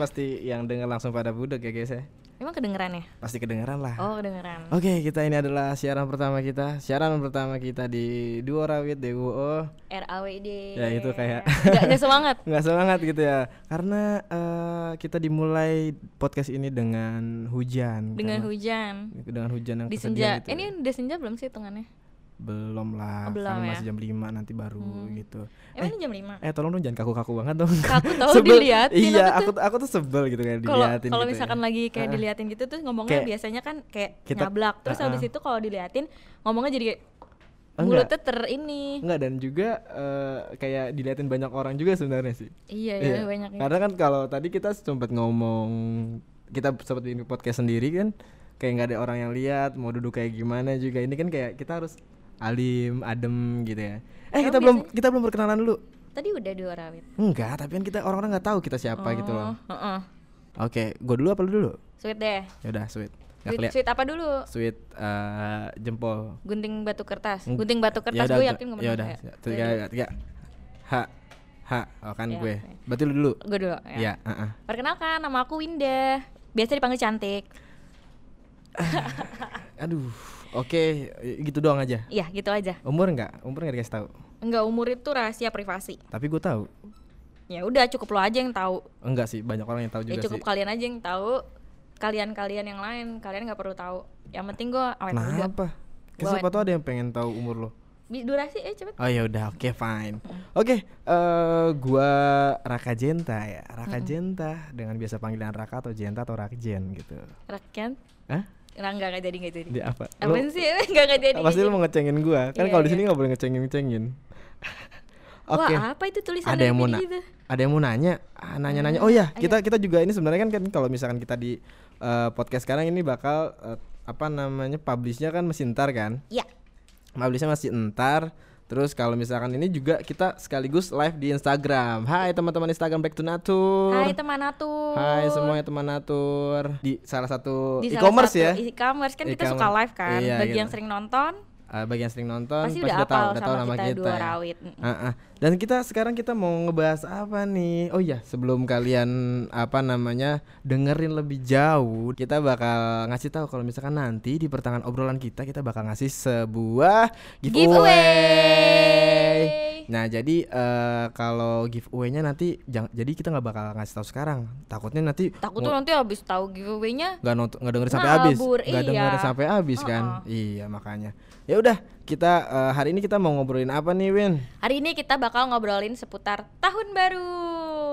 pasti yang dengar langsung pada budek ya guys ya. Emang kedengeran ya? Pasti kedengeran lah. Oh kedengeran. Oke, kita ini adalah siaran pertama kita. Siaran pertama kita di Duo Rawit DWO. RAWD. Ya, itu kayak- Gak, gak semangat. Nggak semangat gitu ya. Karena eh, kita dimulai podcast ini dengan hujan. Dengan Karena- hujan. dengan hujan yang Di senja. gitu. Ini udah senja belum sih hitungannya? Belum lah. Oh, belum karena ya? masih jam 5 nanti baru gitu. Emang ini jam 5? Eh tolong dong jangan kaku-kaku banget dong. Kaku tahu Sebel. diliatin Iya, aku tuh aku tuh sebel gitu kayak Kalau diliatin kalau gitu misalkan ya. lagi kayak Heeh. diliatin gitu tuh ngomongnya Kayak biasanya kan kayak kita- nyablak. Terus Heeh. habis itu kalau diliatin ngomongnya jadi kayak Enggak. mulutnya ter ini. Enggak dan juga eh, kayak diliatin banyak orang juga sebenarnya sih. Iya Iya. ya banyak. Karena kan kalau tadi kita sempat ngomong kita sempat bikin podcast sendiri kan kayak nggak ada orang yang lihat mau duduk kayak gimana juga ini kan kayak kita harus alim adem gitu ya eh Emang kita belum kita belum perkenalan dulu Tadi udah dua rawit. enggak tapi kan kita orang-orang nggak tahu kita siapa gitu loh Oh, heeh. oke gue dulu apa lu dulu Sweet deh. yaudah sweet Sweet, sweet apa dulu? sweet eh, jempol Gunting batu kertas. Gunting batu kertas gue yakin ngomong yaudah ya. tiga tiga ha ha oh kan Ya, gue oke. berarti lu dulu Gue dulu ya. ya heeh. Perkenalkan nama aku Winda. Biasa dipanggil cantik. aduh oke gitu doang aja Iya, gitu aja. umur nggak umur nggak dikasih tahu Enggak umur itu rahasia privasi. tapi gue tahu Ya udah cukup lo aja yang tahu. enggak sih banyak orang yang tahu Ya juga cukup sih kalian aja yang tahu. Kalian-kalian yang lain kalian nggak perlu tahu. Yang penting gue awet muda. kenapa Gua siapa tuh ada yang pengen tahu umur lo Durasi eh cepet. oh ya udah oke fine oke eh gua Raka Jenta ya Raka Jenta dengan biasa panggilan Raka atau Jenta atau Rakjen gitu Rakyat. Hah? Nggak, nggak, nggak jadi, nggak jadi. di apa Apa Lu- sih? Nggak, nggak jadi. pasti lu mau ngecengin gua kan Iya, kalau di iya. sini nggak boleh ngecengin ngecengin jadi. oke Wah, apa itu tulisan ada yang mau gitu? ada yang mau nanya ah, nanya nanya oh ya kita kita juga ini sebenarnya kan kan kalau misalkan kita di eh, podcast sekarang ini bakal eh, apa namanya publishnya kan mesin ntar kan Ya. publishnya masih entar terus kalau misalkan ini juga kita sekaligus live di Instagram Hai teman-teman Instagram Back to Natur Hai teman Natur. Hai semuanya teman Natur di salah satu Di salah e-commerce satu ya E-commerce kan kita suka E-commerce. live kan. Iya, Bagi gitu. yang sering nonton Eh, bagi yang sering nonton pasti udah tahu udah tahu nama kita, kita, dua ya. rawit. Ah, ah. Dan kita sekarang kita mau ngebahas apa nih? Oh iya, sebelum kalian apa namanya dengerin lebih jauh, kita bakal ngasih tahu kalau misalkan nanti di pertengahan obrolan kita kita bakal ngasih sebuah giveaway. Nah, jadi eh, kalau giveaway-nya nanti jangan jadi kita nggak bakal ngasih tahu sekarang. Takutnya nanti Takut tuh nanti habis tahu giveaway-nya nggak nonton nggak dengerin sampai habis nggak iya. dengerin sampai habis kan iya makanya ya udah kita eh, hari ini kita mau ngobrolin apa nih Win Hari ini kita bakal ngobrolin seputar tahun baru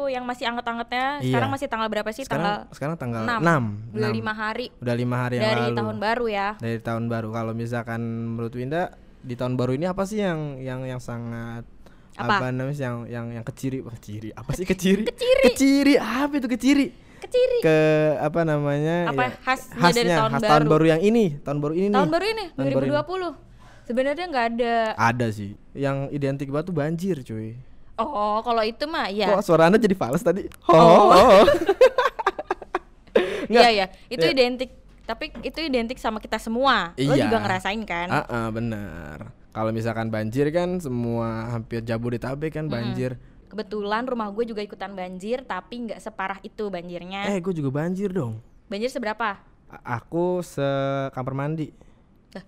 yang masih anget-angetnya. Iya. Sekarang masih tanggal berapa sih? sekarang sekarang tanggal enam. 6 Udah enam. lima hari udah lima hari yang dari lalu tahun baru ya. dari tahun baru kalau misalkan menurut Winda di tahun baru ini apa sih yang yang yang sangat Apa? namanya yang yang yang keciri wah keciri apa sih keciri Keciri. keciri apa itu keciri Keciri. ke apa namanya Apa ya, khasnya dari tahun khas tahun baru? baru yang ini tahun baru ini Tahun nih baru ini Tahun baru ini. 2020. Sebenarnya nggak ada. ada sih yang identik banget tuh banjir cuy Oh, kalau itu mah ya. Kok suara anda jadi fals tadi? Oh. Oh. Nggak. Iya ya, itu Iya. identik. Tapi itu identik sama kita semua. Lo Iya. juga ngerasain kan? Ah, ah, bener. Kalau misalkan banjir kan semua hampir Jabodetabek kan banjir. Kebetulan rumah gue juga ikutan banjir, tapi nggak separah itu banjirnya. Eh, gue juga banjir dong. Banjir seberapa? A- aku sekamar mandi. Lah,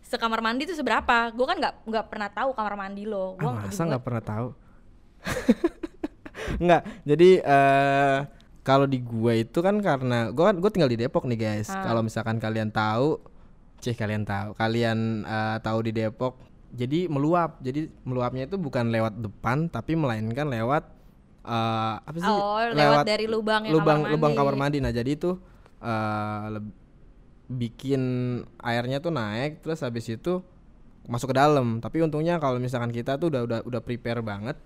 Sekamar mandi tuh seberapa? Gue kan nggak nggak pernah tahu kamar mandi lo. Gue Ah, masa nggak pernah tahu? Nggak. Jadi eh kalau di gue itu kan karena gue gue tinggal di Depok nih guys. Ah. Kalau misalkan kalian tahu, cih kalian tahu, kalian eh, tahu di Depok. Jadi meluap. Jadi meluapnya itu bukan lewat depan, tapi melainkan lewat eh apa sih? Oh, lewat dari lubangnya lubang kamar lubang mandi. kamar mandi. Nah jadi itu leb- bikin airnya tuh naik, terus habis itu masuk ke dalam. Tapi untungnya kalau misalkan kita tuh udah udah udah prepare banget.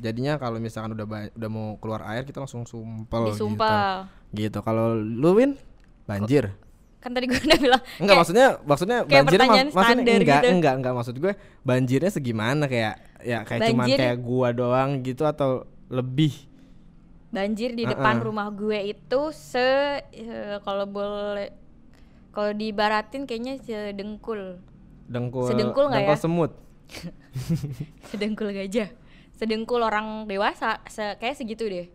Jadinya kalau misalkan udah udah mau keluar air kita langsung sumpel Disumpal. gitu. Gitu. Kalau lu Win banjir. Kan tadi gue udah bilang. Enggak kayak- maksudnya maksudnya kayak banjirnya pertanyaan maksudnya standar enggak gitu. enggak enggak maksud gue banjirnya segimana kayak ya kayak cuman Banjir- kayak gua doang gitu atau lebih. banjir di Uh-uh. depan rumah gue itu se eh, kalau boleh kalau dibaratin kayaknya sedengkul Dengkul Sedengkul nggak dengkul ya? semut. sedengkul gajah sedengkul orang dewasa se kayak segitu deh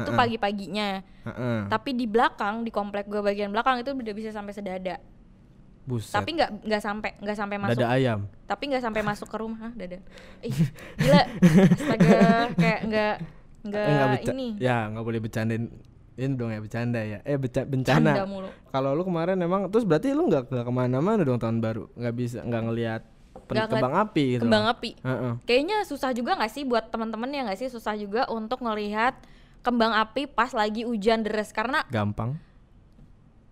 itu pagi-paginya. Heeh. Tapi di belakang di komplek gue bagian belakang itu udah bisa sampai sedada. Buset. Tapi nggak nggak sampai nggak sampai masuk. Dada ayam. Tapi nggak sampai masuk ke rumah, Hah, dada. Ih, gila. Astaga, kayak nggak nggak Eh, ini. Ya nggak boleh bercandain ini dong ya bercanda ya. Eh beca bencana. Kalau lu kemarin emang terus berarti lu nggak nggak ke mana-mana dong tahun baru. Nggak bisa nggak ngelihat pen- kembang api gitu. Kembang api. Heeh. Kayaknya susah juga nggak sih buat teman-teman ya nggak sih susah juga untuk ngelihat kembang api pas lagi hujan deras karena Gampang.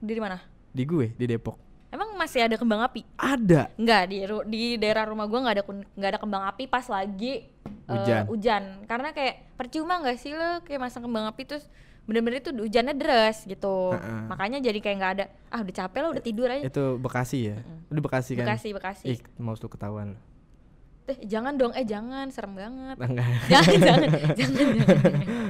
di mana? Di gue di Depok. Emang masih ada kembang api? Ada. Nggak di di daerah rumah gua nggak ada nggak ada kembang api pas lagi eh, Hujan. hujan. Karena kayak percuma nggak sih lo kayak masang kembang api terus bener-bener itu hujannya deras gitu. Heeh. Makanya jadi kayak nggak ada. Ah udah capek lo udah tidur aja. Itu Bekasi ya. Di Bekasi kan? Bekasi Bekasi. Ih, mau lu ketahuan. Eh jangan dong eh jangan serem banget. Enggak. jangan jangan jangan. jangan.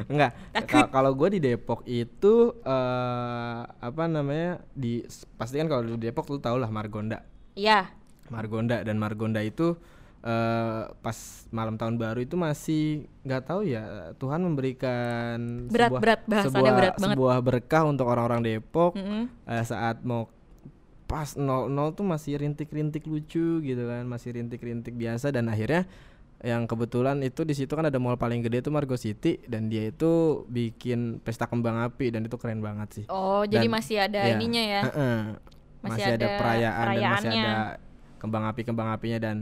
Enggak. Ka- Kalau gue di Depok itu eh apa namanya di pasti kan kalau di Depok lu tau lah Margonda. Iya. Margonda dan Margonda itu eh pas malam tahun baru itu masih nggak tahu ya Tuhan memberikan Berat, sebuah, berat, sebuah, berat banget. sebuah berkah untuk orang-orang Depok Mm-mm. eh, saat mau pas 00 tuh masih rintik-rintik lucu gitu kan masih rintik-rintik biasa dan akhirnya yang kebetulan itu di situ kan ada mall paling gede itu Margo City dan dia itu bikin pesta kembang api dan itu keren banget sih Oh jadi Dan- masih ada ya, ininya ya. heeh. Masih masih, ada, ada perayaan dan masih ada kembang api kembang apinya dan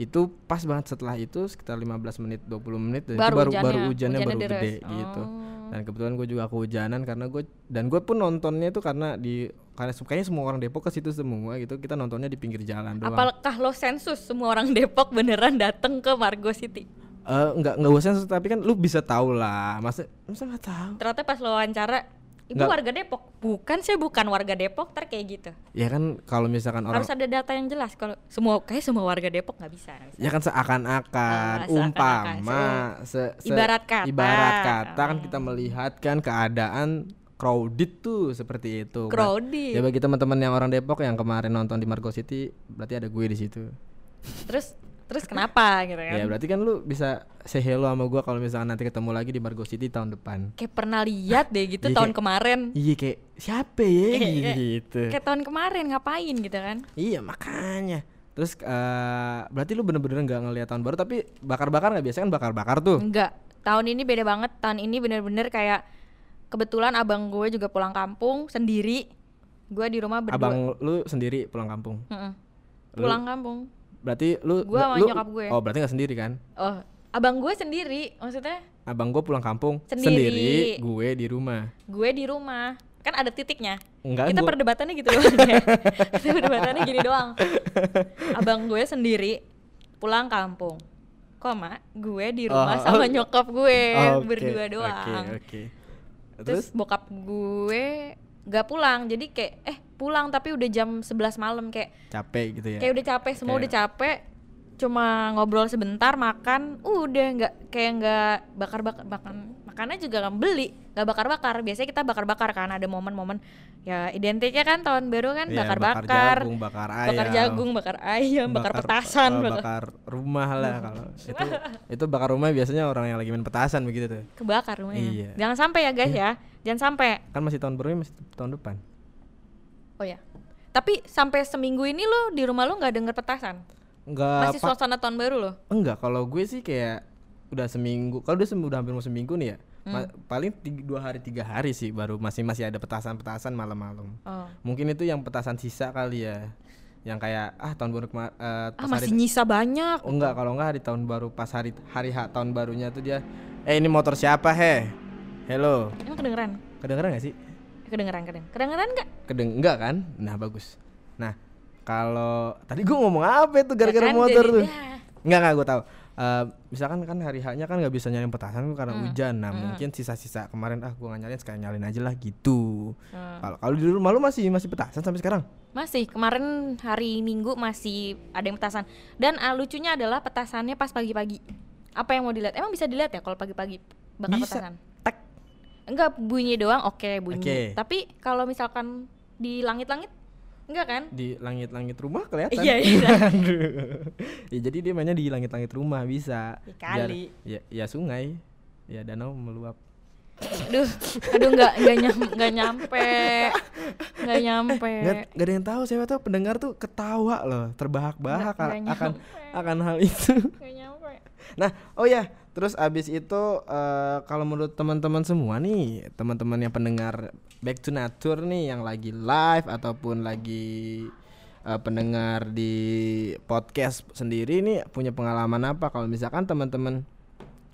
itu pas banget setelah itu sekitar 15 menit 20 menit dan Baru itu baru hujannya, baru hujannya, hujannya baru gede gitu. Oh. dan kebetulan gue juga kehujanan karena gue dan gue pun nontonnya itu karena di karena kayaknya semua orang Depok ke situ semua gitu. Kita nontonnya di pinggir jalan doang. Apakah lo sensus semua orang Depok beneran datang ke Margo City? Eh, nggak nggak usah tapi kan lu bisa tahu lah. Masa masa nggak tahu Ternyata pas lo wawancara, ibu Nggak. warga Depok. Bukan saya bukan warga Depok, ter kayak gitu. ya kan kalau misalkan orang Harus ada data yang jelas. Kalau semua kayak semua warga Depok nggak bisa. bisa. Ya kan seakan-akan, Ah, seakan-akan. umpama, se- se- Ibarat kata. ibarat kata kan Oh. kita melihat kan keadaan crowded tuh seperti itu. Crowded. Ya bagi teman-teman yang orang Depok yang kemarin nonton di Margo City, berarti ada gue di situ. Terus terus kenapa gitu kan? Ya berarti kan lu bisa say hello sama gue kalau misalkan nanti ketemu lagi di Margo City tahun depan. Kayak pernah lihat deh gitu Iya, tahun kayak- kemarin. Iya kayak siapa ya Iya, gitu. Kayak tahun kemarin ngapain gitu kan? Iya makanya. Terus eh, berarti lu bener-bener nggak ngeliat tahun baru tapi bakar-bakar nggak biasa kan bakar-bakar tuh. Enggak. Tahun ini beda banget. Tahun ini bener-bener kayak kebetulan abang gue juga pulang kampung sendiri. Gue di rumah berdua. Abang lu sendiri pulang kampung. Mm-mm. Lu- Pulang kampung. Berarti lu Gua sama lu- nyokap gue. Oh, berarti nggak sendiri kan? Oh, abang gue sendiri. Maksudnya Abang gue pulang kampung Sendiri. gue di rumah. gue di rumah. Kan ada titiknya. Enggak, Kita gua- perdebatannya gitu doang. ya. Kita perdebatannya gini doang. Abang gue sendiri pulang kampung. Koma, gue di rumah Oh, sama oke. nyokap gue Oke, berdua doang. oke. Terus bokap gue gak pulang. Jadi kayak eh pulang tapi udah jam 11 malam kayak capek gitu ya. kayak udah capek semua Kayak- udah capek cuma ngobrol sebentar makan udah nggak kayak nggak bakar bakar makan makannya juga nggak beli nggak bakar bakar biasanya kita bakar bakar kan ada momen-momen ya identiknya kan tahun baru kan Iya, bakar bakar bakar jagung, bakar bakar ayam, jagung bakar ayam bakar, petasan eh, bakar, bakar rumah lah kalau. Itu itu bakar rumah biasanya orang yang lagi main petasan begitu tuh. kebakar rumahnya. Iya. jangan sampai ya guys ya. Jangan sampai. Kan masih tahun baru masih tahun depan. Oh ya tapi sampai seminggu ini lo di rumah lo nggak denger petasan Enggak masih suasana tahun baru lo Enggak, kalau gue sih kayak udah seminggu. Kalau udah sem- udah hampir mau seminggu nih ya. Hmm. ma- paling tiga, dua hari tiga hari sih baru masih masih ada petasan-petasan malam-malam. oh. Mungkin itu yang petasan sisa kali ya. Yang kayak ah tahun baru kema- eh, ah masih hari nyisa banyak Oh, enggak, kalau enggak hari tahun baru pas hari hari H tahun barunya tuh dia eh ini motor siapa he? Hello. emang kedengeran Kedengeran gak sih? Kedengeran kedengeran kedengeran nggak Kedeng enggak kan? Nah, bagus. Nah, kalau tadi gua ngomong apa itu gara-gara Ya kan, motor tuh? Enggak enggak gue tahu. Eh, misalkan kan hari haknya kan nggak bisa nyalin petasan tuh Hmm, karena hujan. Nah, mungkin sisa-sisa kemarin ah gua nggak nyalin sekalian nyalin aja lah gitu. Hmm. Kalau kalau di rumah lu masih masih petasan sampai sekarang? Masih kemarin hari Minggu masih ada yang petasan dan ah, lucunya adalah petasannya pas pagi-pagi. Apa yang mau dilihat? Emang bisa dilihat ya kalau pagi-pagi bakar Bisa. petasan? Enggak bunyi doang, oke bunyi. Oke. Tapi kalau misalkan di langit-langit enggak kan? Di langit-langit rumah kelihatan. Iya, iya. Ya jadi dia mainnya di langit-langit rumah bisa. Ya kali. Biar- ya ya sungai. Ya danau meluap. aduh aduh nggak nggak nyam nggak nyampe nggak nyampe Nggak, nggak ada yang tahu siapa tuh pendengar tuh ketawa loh, terbahak-bahak akan nyampe. akan hal itu. nyampe Nah, oh ya, terus abis itu eh, kalau menurut teman-teman semua nih, teman-teman yang pendengar Back to Nature nih yang lagi live ataupun lagi eh, pendengar di podcast sendiri nih punya pengalaman apa? Kalau misalkan teman-teman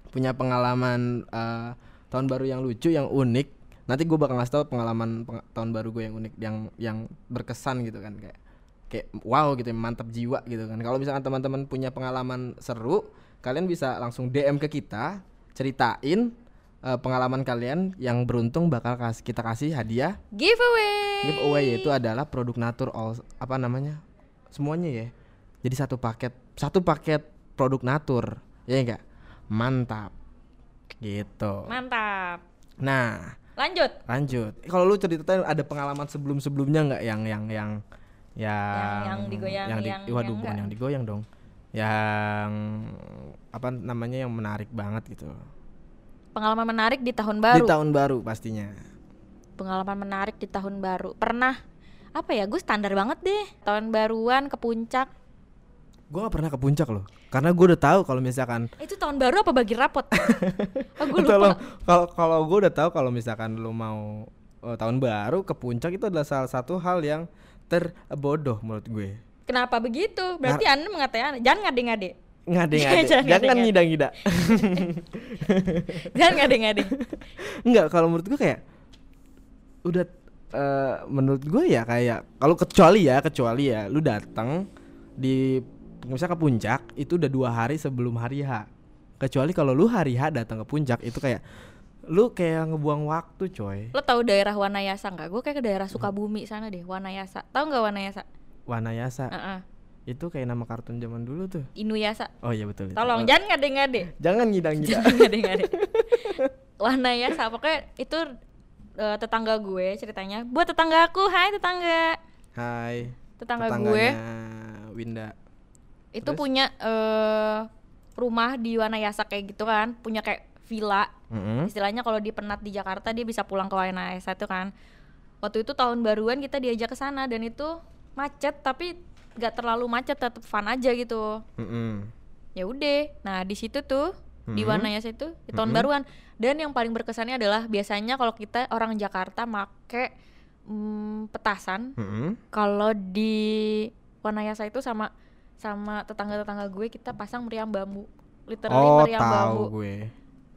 punya pengalaman eh, tahun baru yang lucu, yang unik, nanti gue bakal ngasih tau pengalaman peng- tahun baru gue yang unik, yang yang berkesan gitu kan kayak kayak wow gitu mantap jiwa gitu kan. Kalau misalkan teman-teman punya pengalaman seru kalian bisa langsung DM ke kita ceritain eh, pengalaman kalian yang beruntung bakal kasih kita kasih hadiah. Giveaway. Giveaway yaitu adalah produk natur all apa namanya semuanya ya. Jadi satu paket satu paket produk natur ya enggak? Mantap. Gitu. Mantap. Nah lanjut. lanjut. Kalau lu ceritain ada pengalaman sebelum sebelumnya nggak yang yang yang yang yang digoyang, yang di, yang- waduh yang bukan yang digoyang dong. Yang apa namanya yang menarik banget gitu. Pengalaman menarik di tahun di baru tahun baru pastinya. Pengalaman menarik di tahun baru. Pernah apa ya gue standar banget deh. Tahun baruan ke puncak. Gue gak pernah ke puncak loh. Karena gue udah tahu kalau misalkan itu tahun baru apa bagi rapot? Oh, gue kalau lupa. kalau kalau gue udah tahu kalau misalkan lu mau eh, tahun baru ke puncak itu adalah salah satu hal yang terbodoh menurut gue. Kenapa begitu? Berarti anda mengatakan jangan ngade-ngade. Ngade ngade Jangan jangan ngade-ngade. ngidang ngidang jangan ngade-ngade. Enggak, kalau menurut gue kayak udah eh, menurut gue ya kayak kalau kecuali ya kecuali ya lu datang di misalnya ke puncak itu udah dua hari sebelum hari H. Kecuali kalau lu hari H datang ke puncak itu kayak lu kayak ngebuang waktu coy. lo tahu daerah Wanayasa nggak gue kayak ke daerah Sukabumi sana deh Wanayasa tahu nggak Wanayasa Wanayasa Heeh. itu kayak nama kartun zaman dulu tuh. Inuyasa Oh iya betul. itu. tolong Oh, jangan ngade-ngade jangan ngidang-ngidang. jangan ngade-ngade Wanayasa pokoknya itu eh, tetangga gue ceritanya buat tetangga aku hai tetangga Hai. tetangga gue Winda. itu Terus? punya eh rumah di Wanayasa kayak gitu kan punya kayak villa Mm-mm. istilahnya kalau di penat di Jakarta dia bisa pulang ke Wanayasa itu kan waktu itu tahun baruan kita diajak ke sana dan itu macet tapi nggak terlalu macet tetap fun aja gitu Mm-mm. ya udah nah di situ tuh di Mhm. Wanayasa itu di tahun Mhm. baruan dan yang paling berkesannya adalah biasanya kalau kita orang Jakarta make mm, petasan Mm-mm. kalau di Wanayasa itu sama sama tetangga-tetangga gue kita pasang meriam bambu literally Oh meriam bambu gue.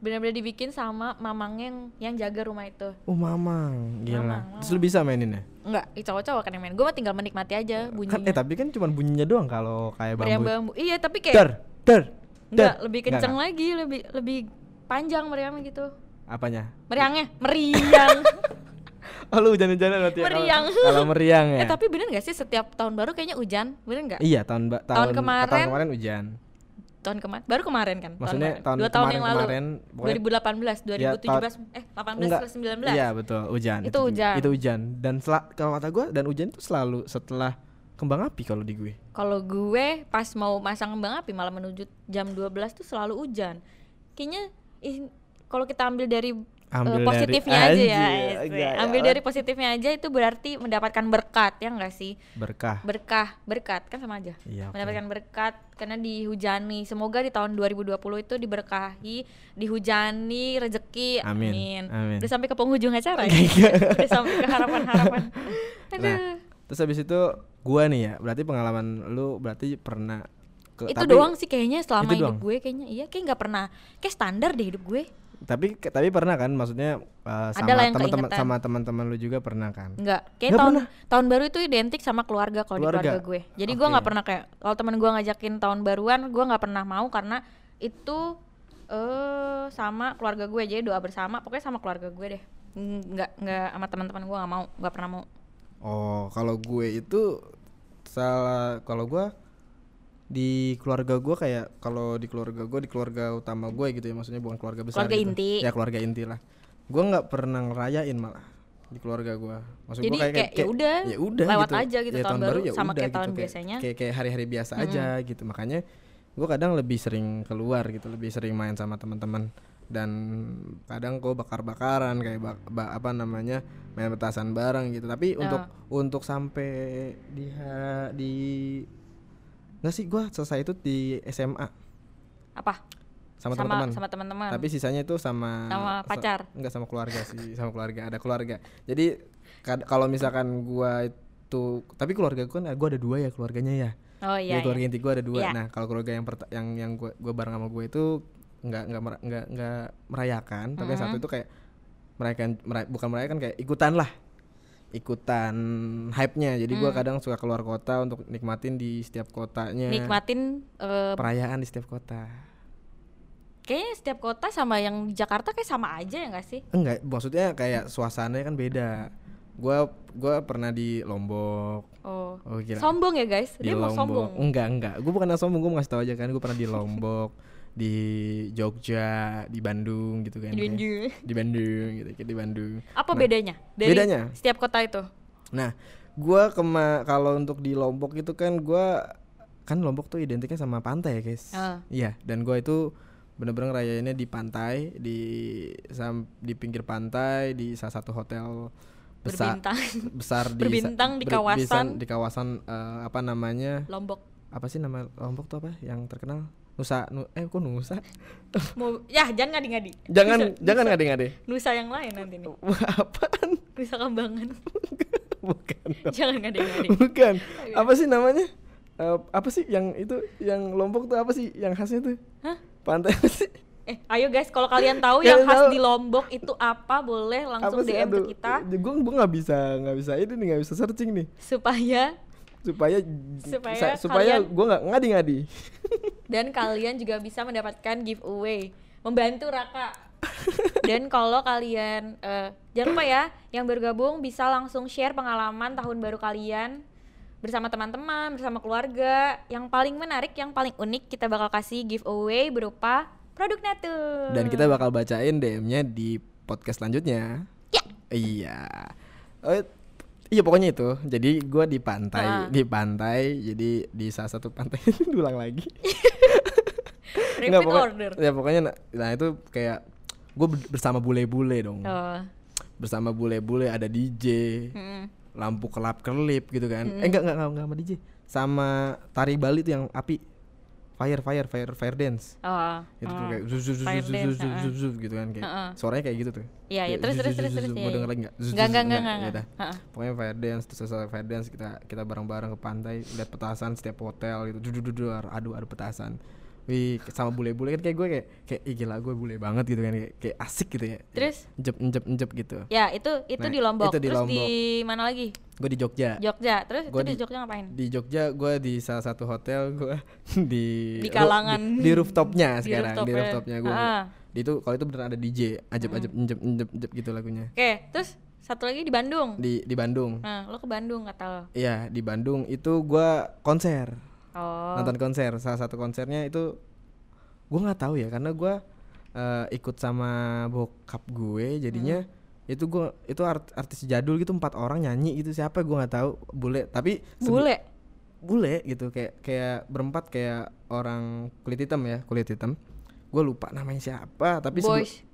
Benar-benar dibikin sama mamangnya yang yang jaga rumah itu Oh mamang, gila. Mamang, Terus lu bisa mainin ya? enggak cowok-cowok kan yang main gue mah tinggal menikmati aja bunyinya Kan, eh tapi kan cuma bunyinya doang kalau kayak meriam bambu. bambu iya tapi kayak Ter, ter, enggak lebih kenceng enggak. lagi lebih lebih panjang meriamnya gitu Apanya? meriangnya meriang Oh lu hujan-hujanan berarti ya? kalau- Meriang. Kalau meriang ya. eh tapi bener gak sih setiap tahun baru kayaknya hujan bener nggak Iya tahun Tahun tahun kemarin- tahun kemarin hujan. Tahun kemarin baru kemarin kan Maksudnya tahun dua tahun kemarin yang lalu kemarin pokoknya 2018 Ya, 2017 eh 18 enggak. ke 19 Iya betul hujan. Itu hujan. Itu hujan dan kalau kata gue dan hujan itu selalu setelah kembang api kalau di gue. Kalau gue pas mau masang kembang api malah menuju jam 12 tuh selalu hujan. Kayaknya kalau kita ambil dari Ambil dari- positifnya aja ya. Ambil ya. dari positifnya aja itu berarti mendapatkan berkat ya enggak sih? Berkah. Berkah, berkat kan sama aja. Oke. Mendapatkan berkat karena dihujani. Semoga di tahun 2020 itu diberkahi, dihujani rezeki. Amin, Amin. amin. Udah sampai ke penghujung acara ya. Udah sampai ke harapan-harapan. Aduh. Nah, terus habis itu gua nih ya, berarti pengalaman lu berarti pernah ke itu tapi- doang sih kayaknya selama hidup doang? gue kayaknya iya kayak nggak pernah kayak standar deh hidup gue Tapi tapi pernah kan maksudnya uh, sama teman-teman sama teman-teman lu juga pernah kan? nggak kayak Nggak tahun pernah? tahun baru itu identik sama keluarga kalau di Keluarga? gue jadi gue Oke. nggak pernah kayak kalau temen gue ngajakin tahun baruan gue nggak pernah mau karena itu eh sama keluarga gue jadi doa bersama pokoknya sama keluarga gue deh nggak nggak sama teman-teman gue nggak mau nggak pernah mau Oh, kalau gue itu salah kalau gua di keluarga gua kayak kalau di keluarga gua di keluarga utama gue gitu ya maksudnya bukan keluarga besar Keluarga gitu. inti. ya keluarga inti lah gua nggak pernah ngerayain malah di keluarga gua maksud gua kayak, kayak ya udah, ya udah lewat gitu. aja gitu Ya, tahun baru ya sama udah kayak tahun kayak, biasanya. kayak kayak hari-hari biasa aja gitu makanya gua kadang lebih sering keluar gitu lebih sering main sama teman-teman dan kadang gue bakar-bakaran kayak bak- ba- apa namanya main petasan bareng gitu tapi Oh. untuk untuk sampai di ha- di nggak sih gue selesai itu di SMA Apa? sama teman-teman sama teman-teman. tapi sisanya itu sama Sama sa- pacar. enggak sama keluarga sih sama keluarga ada keluarga jadi kalau misalkan gua itu tapi keluarga gua kan gua ada dua ya keluarganya ya Oh Jadi iya. iya. keluarga inti gua ada dua Iya. nah kalau keluarga yang yang yang gua gua bareng sama gua itu nggak nggak nggak nggak merayakan tapi yang satu itu kayak merayakan mera- bukan merayakan kayak ikutan lah ikutan hype-nya jadi Hmm. gua kadang suka keluar kota untuk nikmatin di setiap kotanya Nikmatin eh, perayaan di setiap kota kayaknya setiap kota sama yang di Jakarta kayak sama aja ya nggak sih? Enggak, maksudnya kayak suasananya kan beda. Gua gua pernah di Lombok. Oh. Oh gila. Sombong ya guys. di Dia mau Lombok. sombong. Enggak, enggak. Gua bukan sombong, gua mau ngasih tahu aja kan gua pernah di Lombok, di Jogja, di Bandung gitu kan. Di kayak. Bandung. Di Bandung gitu, kayak di Bandung. Apa Nah, bedanya? Dari bedanya? setiap kota itu. Nah, gua kema kalau untuk di Lombok itu kan gua kan Lombok tuh identiknya sama pantai ya, guys. Ah. Iya, dan gua itu bener-bener rayainnya di pantai, di sam, di pinggir pantai, di salah satu hotel besar Berbintang. besar di Berbintang di kawasan- di kawasan eh, apa namanya? Lombok. Apa sih nama Lombok tuh apa yang terkenal? Nusa nu, eh kok Nusa? Mau ya jangan ngadi-ngadi. Jangan Nusa- jangan Nusa- ngade-ngade. Nusa yang lain nanti nih. Apaan? Nusa Kambangan. Bukan. dong. jangan ngadi-ngadi. Bukan. Apa sih namanya? Eh, apa sih yang itu yang Lombok tuh apa sih yang khasnya tuh? Hah? Pantai apa sih? Eh, ayo guys, kalau kalian tahu yang khas tahu. di Lombok itu apa, boleh langsung apa sih? DM Aduh, ke kita Gue gue nggak bisa nggak bisa ini nih nggak bisa searching nih supaya supaya Supaya supaya gue nggak ngadi-ngadi. dan kalian juga bisa mendapatkan giveaway, membantu Raka. Dan kalau kalian eh, jangan lupa ya, yang bergabung bisa langsung share pengalaman tahun baru kalian bersama teman-teman, bersama keluarga. Yang paling menarik, yang paling unik kita bakal kasih giveaway berupa produk Natur. Dan kita bakal bacain DM-nya di podcast selanjutnya. Ya. Iya. Oh, iya pokoknya itu. Jadi gue di pantai, Ah. di pantai. Jadi di salah satu pantai ulang lagi. repeat Nggak, pokok- order. Ya pokoknya nah, nah itu kayak gue bersama bule-bule dong. Oh. Bersama bule-bule ada DJ, mm-mm. lampu kelap kelip gitu kan. Eh enggak enggak enggak, enggak sama DJ. Sama tari Bali tuh yang api. Fire fire fire fire dance. Oh. Itu tuh oh. kayak zuz zuz zuz zuz zuz zuz zuz zuz gitu kan kayak. Heeh. Suaranya kayak gitu tuh. Iya, iya. Kayak Terus, terus, terus, terus, iya, Mau denger lagi enggak? Enggak, enggak, enggak, enggak, Ya. Pokoknya fire dance terus selesai fire dance kita kita bareng-bareng ke pantai lihat petasan setiap hotel gitu. Dudu adu adu petasan. Wih, sama bule-bule kan kayak gue kayak kayak Ih, gila gue bule banget gitu kan kayak, kayak asik gitu ya. Terus? njep njep njep gitu. Ya, itu itu Nah, di Lombok. itu di Terus Lombok. di mana lagi? Gue di Jogja. Jogja. Terus Gua itu di di- Jogja ngapain? Di Jogja gue di salah satu hotel gue di Di kalangan- di, di rooftopnya di sekarang di rooftopnya. gue. Ah. Di itu kalau itu beneran ada DJ ajeb ajeb njep njep njep gitu lagunya. Oke, terus satu lagi di Bandung. Di di Bandung. Nah, lo ke Bandung kata lo. Iya di Bandung itu gua konser Oh. nonton konser salah satu konsernya itu gua nggak tahu ya karena gua eh, ikut sama bokap gue jadinya itu gua itu art- artis jadul gitu empat orang nyanyi gitu siapa gua nggak tahu bule tapi Bule. bule gitu kayak kayak berempat kayak orang kulit hitam ya kulit hitam gue lupa namanya siapa tapi Boys.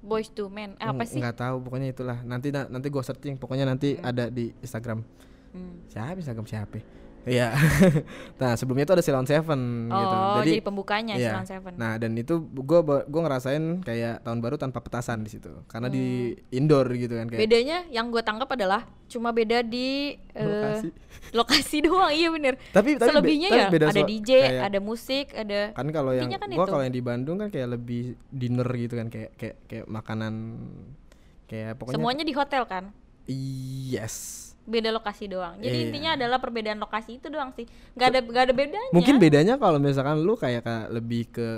Boys to men. Eh, apa sih? nggak tahu pokoknya itulah nanti na- nanti gua searching pokoknya nanti ada di Instagram Hmm. siapa Instagram siapa Iya. nah sebelumnya itu ada Silon Seven gitu. Oh, jadi, pembukanya iya. Silon Seven. Nah dan itu gua gua ngerasain kayak tahun baru tanpa petasan di situ karena di indoor gitu kan kayak Hmm. Bedanya yang gue tangkap adalah cuma beda di eh, Lokasi. lokasi doang, iya bener. Tapi- tapi Selebihnya tapi ya beda ada DJ, kayak- ada musik, ada kan kalau yang kan gua kalau yang di Bandung kan kayak lebih dinner gitu kan kayak kayak kayak makanan kayak pokoknya semuanya di hotel kan. yes. Beda lokasi doang. Jadi Iya. intinya adalah perbedaan lokasi itu doang sih. Gak ada gak ada bedanya. Mungkin bedanya kalau misalkan lu kayak, kayak lebih ke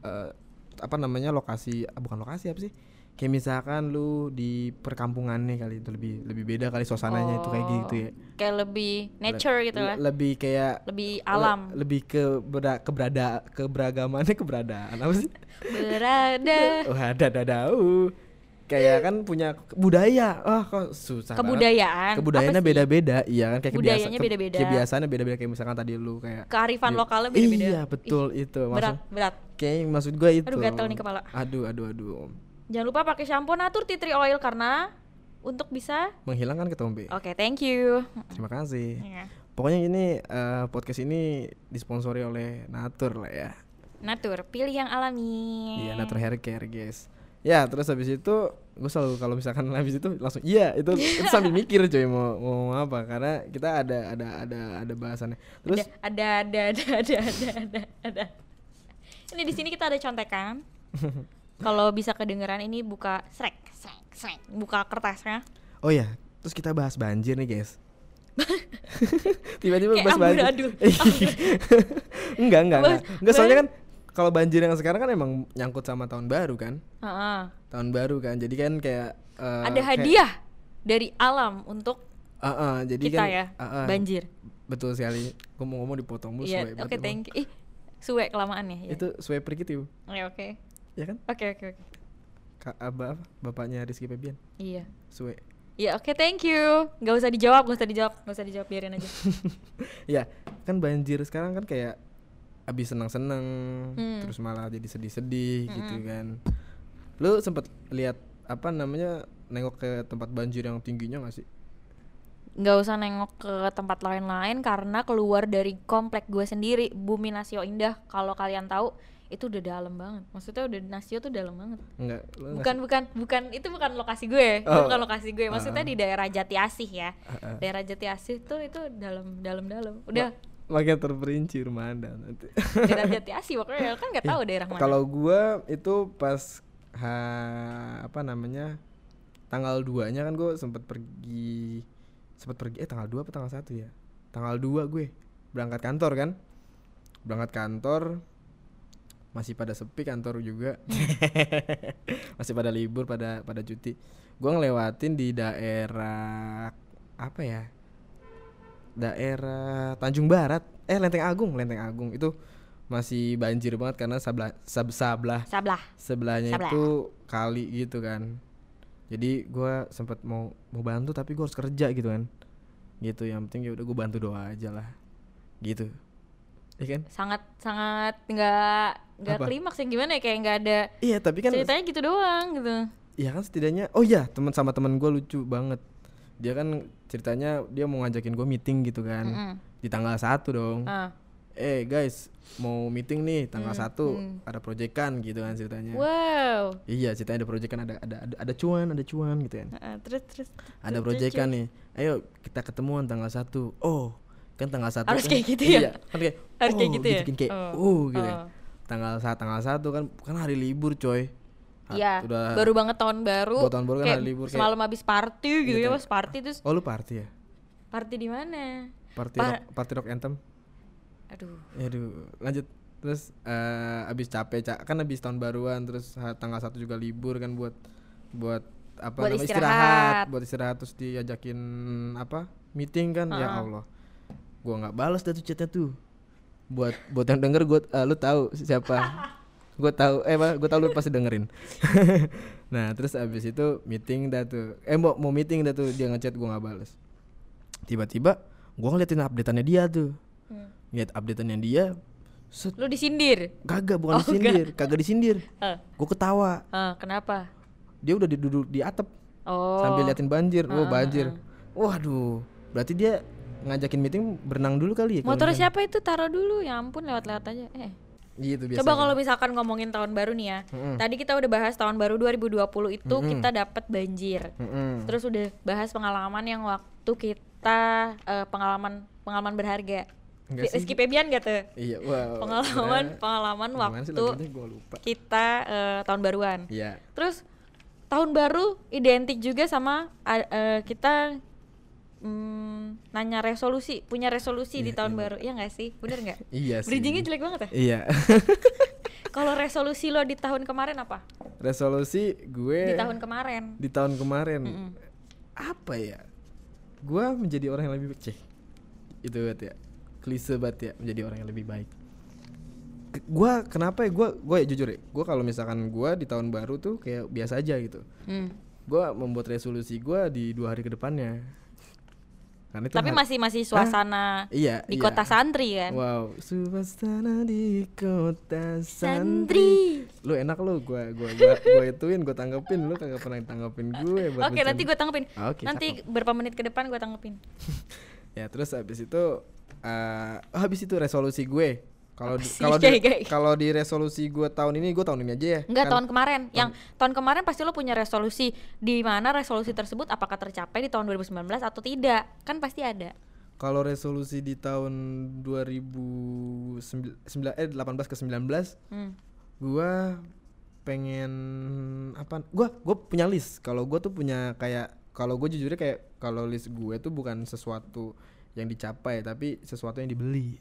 eh, apa namanya lokasi ah, bukan lokasi apa sih? Kayak misalkan lu di perkampungan nih kali itu lebih lebih beda kali suasananya itu kayak gitu ya. Kayak lebih nature gitu lah. Le- Lebih kayak Lebih le- alam. lebih ke bera, keberada keberagamannya keberadaan apa sih? Berada. Wah, ada ada kayak kan punya budaya. Ah, kok susah banget. Kebudayaan. Kebudayaannya beda-beda, iya kan kayak kebiasa- Budayanya ke- beda-beda. Kebiasaannya beda-beda kayak misalkan tadi lu kayak Kearifan di- lokalnya beda-beda. Iya, betul itu. Berat, Maksud berat. kayak maksud gue itu. Aduh, gatel nih kepala. Aduh, aduh, aduh. Jangan lupa pakai shampoo Natur Tea Tree Oil karena untuk bisa Menghilangkan ketombe. Oke, thank you. Terima kasih. Iya. Pokoknya ini eh, podcast ini disponsori oleh Natur lah ya. Natur, pilih yang alami. Iya, Natur Hair Care, guys. Ya, terus habis itu gue selalu kalau misalkan habis itu langsung iya itu itu sambil mikir coy mau mau ngomong apa karena kita ada ada ada ada bahasannya. Terus ada ada ada ada ada ada ada. Ini di sini kita ada contekan. Kalau bisa kedengeran ini buka srek srek srek buka kertasnya. oh ya, terus kita bahas banjir nih, guys. Tiba-tiba bahas banjir. enggak, enggak, enggak. Enggak, soalnya kan kalau banjir yang sekarang kan emang nyangkut sama tahun baru kan? Heeh. Tahun baru kan. Jadi kan kayak eh, ada kayak- hadiah dari alam untuk Ah, ah, jadi kita kan ya. ah, ah, Banjir. Betul sekali. Gue mau ngomong dipotong mulu Iya, suwe oke emang. thank you. Ih, suwe kelamaan ya. ya. Itu swiper gitu, Oke, oke. ya kan? Oke, oke, oke. Kak Abah, apa? bapaknya Rizky Febian, Iya. suwe. Iya, oke, thank you. Gak usah dijawab, gak usah dijawab, gak usah dijawab, biarin aja. ya, kan banjir sekarang kan kayak abis senang-senang, Hmm. terus malah jadi sedih-sedih gitu kan. Lu sempet lihat apa namanya nengok ke tempat banjir yang tingginya gak sih? Gak usah nengok ke tempat lain-lain karena keluar dari komplek gue sendiri, Bumi Nasio Indah. Kalau kalian tahu, itu udah dalam banget. Maksudnya udah Nasio tuh dalam banget. Enggak, lu nggak Bukan, bukan, bukan. Itu bukan lokasi gue. Itu Oh. bukan lokasi gue. Maksudnya Ah. di daerah Jati Asih ya. Ah, ah. Daerah Jati Asih tuh itu dalam, dalam, dalam. Udah makin terperinci rumah anda nanti. daerah Jati Asih pokoknya kan nggak tahu daerah mana. Kalau gua itu pas ha, apa namanya tanggal 2-nya kan gue sempet pergi sempet pergi eh tanggal 2 apa tanggal 1 ya? Tanggal 2 gue berangkat kantor kan. Berangkat kantor masih pada sepi kantor juga. masih pada libur pada pada cuti. Gua ngelewatin di daerah apa ya? Daerah Tanjung Barat. Eh Lenteng Agung, Lenteng Agung. Itu masih banjir banget karena sebelah sab, sebelah Sablah. sebelahnya Sebelah. itu kali gitu kan. Jadi gua sempet mau mau bantu tapi gua harus kerja gitu kan. Gitu yang penting ya udah gue bantu doa aja lah. Gitu. Iya kan? Sangat sangat nggak nggak klimaks yang gimana ya kayak nggak ada iya tapi kan ceritanya gitu doang gitu. iya kan setidaknya oh iya teman sama teman gua lucu banget dia kan ceritanya dia mau ngajakin gue meeting gitu kan Mm-mm. di tanggal satu dong Ah. eh guys mau meeting nih tanggal Hmm, satu hmm. ada proyekan gitu kan ceritanya Wow. iya ceritanya ada proyekan ada ada ada, ada cuan ada cuan gitu kan Ah, terus terus. ada proyekan nih ayo kita ketemuan tanggal satu oh kan tanggal satu Harus kan- kayak gitu ya? iya, kan kayak Harus kayak oh, gitu ya? kan kayak Oh, oh, gitu ya. oh. tanggal saat tanggal satu kan kan hari libur coy Iya, udah baru banget tahun baru. Buat tahun baru kan kayak hari libur, kayak- Semalam habis party gitu Gitu ya, ya. pas party terus oh lu party ya party di mana? party Pa- rock, party rock anthem Aduh. Aduh, lanjut terus eh abis capek Cak. kan abis tahun baruan terus tanggal satu juga libur kan buat buat apa Buat namanya istirahat. buat istirahat terus diajakin apa meeting kan ya Ha-ha. Allah gua nggak balas tuh chatnya tuh buat buat yang denger gua eh, lu tahu siapa gua tahu eh apa gua tahu lu pasti dengerin. Nah terus abis itu meeting dah tuh. Eh mau mau meeting dah tuh dia ngechat gua nggak balas tiba-tiba gua ngeliatin updateannya dia tuh. Hmm. lihat updateannya dia set. Lu disindir. kagak bukan Oh, disindir. kagak disindir. Eh, gue ketawa. Eh, kenapa? dia udah duduk di atap. Oh. sambil liatin banjir. Ah, oh ah, banjir waduh. Berarti dia ngajakin meeting berenang dulu kali ya Motor siapa itu? Taruh dulu. Ya ampun lewat-lewat aja. Eh. Gitu biasanya Coba kalau misalkan ngomongin tahun baru nih ya. Mm-mm. Tadi kita udah bahas tahun baru 2020 itu Mm-mm. kita dapat banjir. Mm-mm. Terus udah bahas pengalaman yang waktu kita eh, pengalaman pengalaman berharga. Enggak sih. Rizky Febian gak tuh? iya wow Pengalaman Gimana- pengalaman sih waktu lupa kita eh, tahun baruan. iya Terus tahun baru identik juga sama eh, kita mm, nanya resolusi, punya resolusi di Iya, tahun iya. baru, ya nggak sih? Bener nggak? iya sih Bridgingnya jelek banget ya. iya Kalau resolusi lo di tahun kemarin apa? resolusi gue Di tahun kemarin. di tahun kemarin Mm-mm. apa ya gue menjadi orang yang lebih ceh itu banget ya klise banget ya menjadi orang yang lebih baik gua kenapa ya gua gua ya jujur ya gua kalau misalkan gua di tahun baru tuh kayak biasa aja gitu Hmm. gua membuat resolusi gua di dua hari ke depannya karena itu Tapi masih masih suasana iya di iya. kota santri kan. wow suasana di kota Santri. santri lu enak lu gua gua gua, gua ituin gua tanggepin lu kagak pernah tanggepin gue Oke, nanti gue tanggepin. Oke, nanti berapa menit ke depan gue tanggepin. ya terus habis itu oh, habis itu resolusi gue kalau di- kalau di kalau di resolusi gue tahun ini gue tahun ini aja ya Enggak Kan- tahun kemarin. Yang tahun kemarin pasti lo punya resolusi di mana resolusi tersebut apakah tercapai di tahun 2019 atau tidak? Kan pasti ada. kalau resolusi di tahun 2009 eh 18 ke 19 Hmm. gua pengen apa gua gua punya list kalau gua tuh punya kayak kalau gue jujurnya kayak kalau list gue tuh bukan sesuatu yang dicapai tapi sesuatu yang dibeli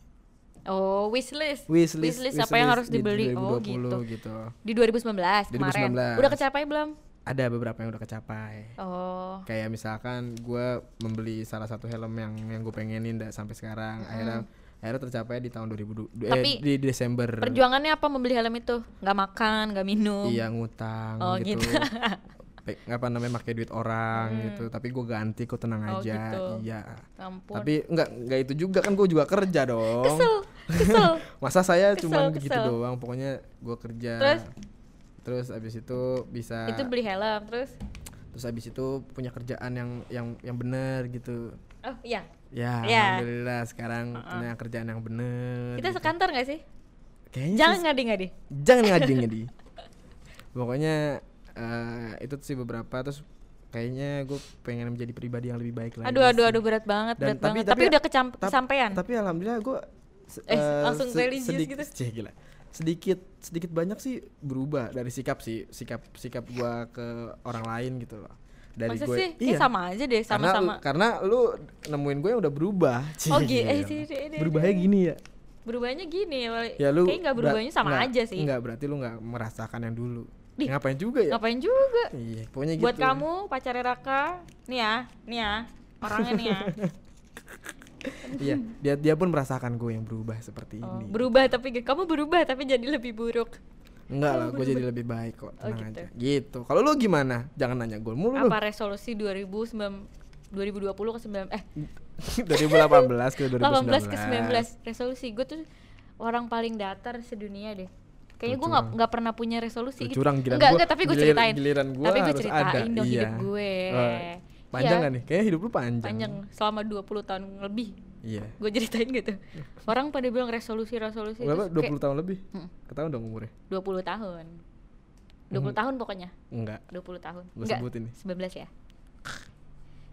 Oh, wishlist. wishlist Wishlist apa yang harus di dibeli? Oh, 2020 gitu. gitu Di 2019 kemarin. 2019. Udah kecapai belum? ada beberapa yang udah kecapai Oh. kayak misalkan gua membeli salah satu helm yang yang gue pengenin dah sampai sekarang akhirnya akhirnya tercapai di tahun 2020 eh, Tapi di Desember Perjuangannya apa membeli helm itu? Nggak makan, nggak minum. iya ngutang Oh, gitu, gitu. Pe- apa namanya pakai duit orang gitu. Tapi gue ganti kok tenang Oh, aja. gitu. iya. Ampun. tapi enggak enggak itu juga. Kan gue juga kerja dong. Kesel, kesel. masa saya Kesel, cuman gitu kesel. doang. Pokoknya gue kerja. Terus? terus abis itu bisa itu beli helm terus? Terus abis itu punya kerjaan yang yang yang bener gitu. Oh iya. Ya Iya. alhamdulillah sekarang punya kerjaan yang bener kita gitu. sekantor nggak sih? Kayaknya jangan ngadi ngadi jangan ngadi ngadi pokoknya eh, itu sih beberapa terus kayaknya gue pengen menjadi pribadi yang lebih baik lagi aduh aduh sih. aduh berat banget Dan berat banget. tapi, udah kecam tap- kesampaian? tapi alhamdulillah gue Eh, langsung religius gitu. gila. Sedikit sedikit banyak sih berubah dari sikap sih sikap sikap gue ke orang lain gitu loh. Dari masa gue sih? Kayak sama aja deh sama karena, sama karena lu nemuin gue yang udah berubah Oh, Cie, gi- eh, deh, berubahnya gini ya. Berubahnya gini ya lu kayak nggak berubahnya sama berat- aja sih. enggak berarti lu nggak merasakan yang dulu Di- ngapain juga ya? ngapain juga? Iya pokoknya buat gitu. kamu pacarnya Raka. Nih ya nih ya orangnya nih ya. Iya dia dia pun merasakan gue yang berubah seperti Oh, ini. berubah tapi kamu berubah tapi jadi lebih buruk. Enggak lah gue jadi lebih baik kok Oh, tenang gitu. aja. Gitu. Kalau lu gimana? Jangan nanya gue mulu lu. Apa resolusi 2009 2020 ke 9 eh. 2018 ke 2019 18 ke 19 resolusi gue tuh orang paling datar sedunia deh kayaknya gue nggak nggak pernah punya resolusi Lu gitu curang enggak gua- enggak tapi gue ceritain. giliran gua tapi gue ceritain ada, dong iya. hidup gue. Oh, panjang Iya, gak nih? Kayaknya hidup lu panjang. Panjang selama 20 tahun lebih. Iya. Gue ceritain gitu. Orang pada bilang resolusi resolusi berapa? terus 20 kayak tahun lebih? Mm. ketahuan dong umurnya? 20 tahun. 20 tahun pokoknya. Enggak. 20 tahun. Enggak sebutin nih. 19 ya.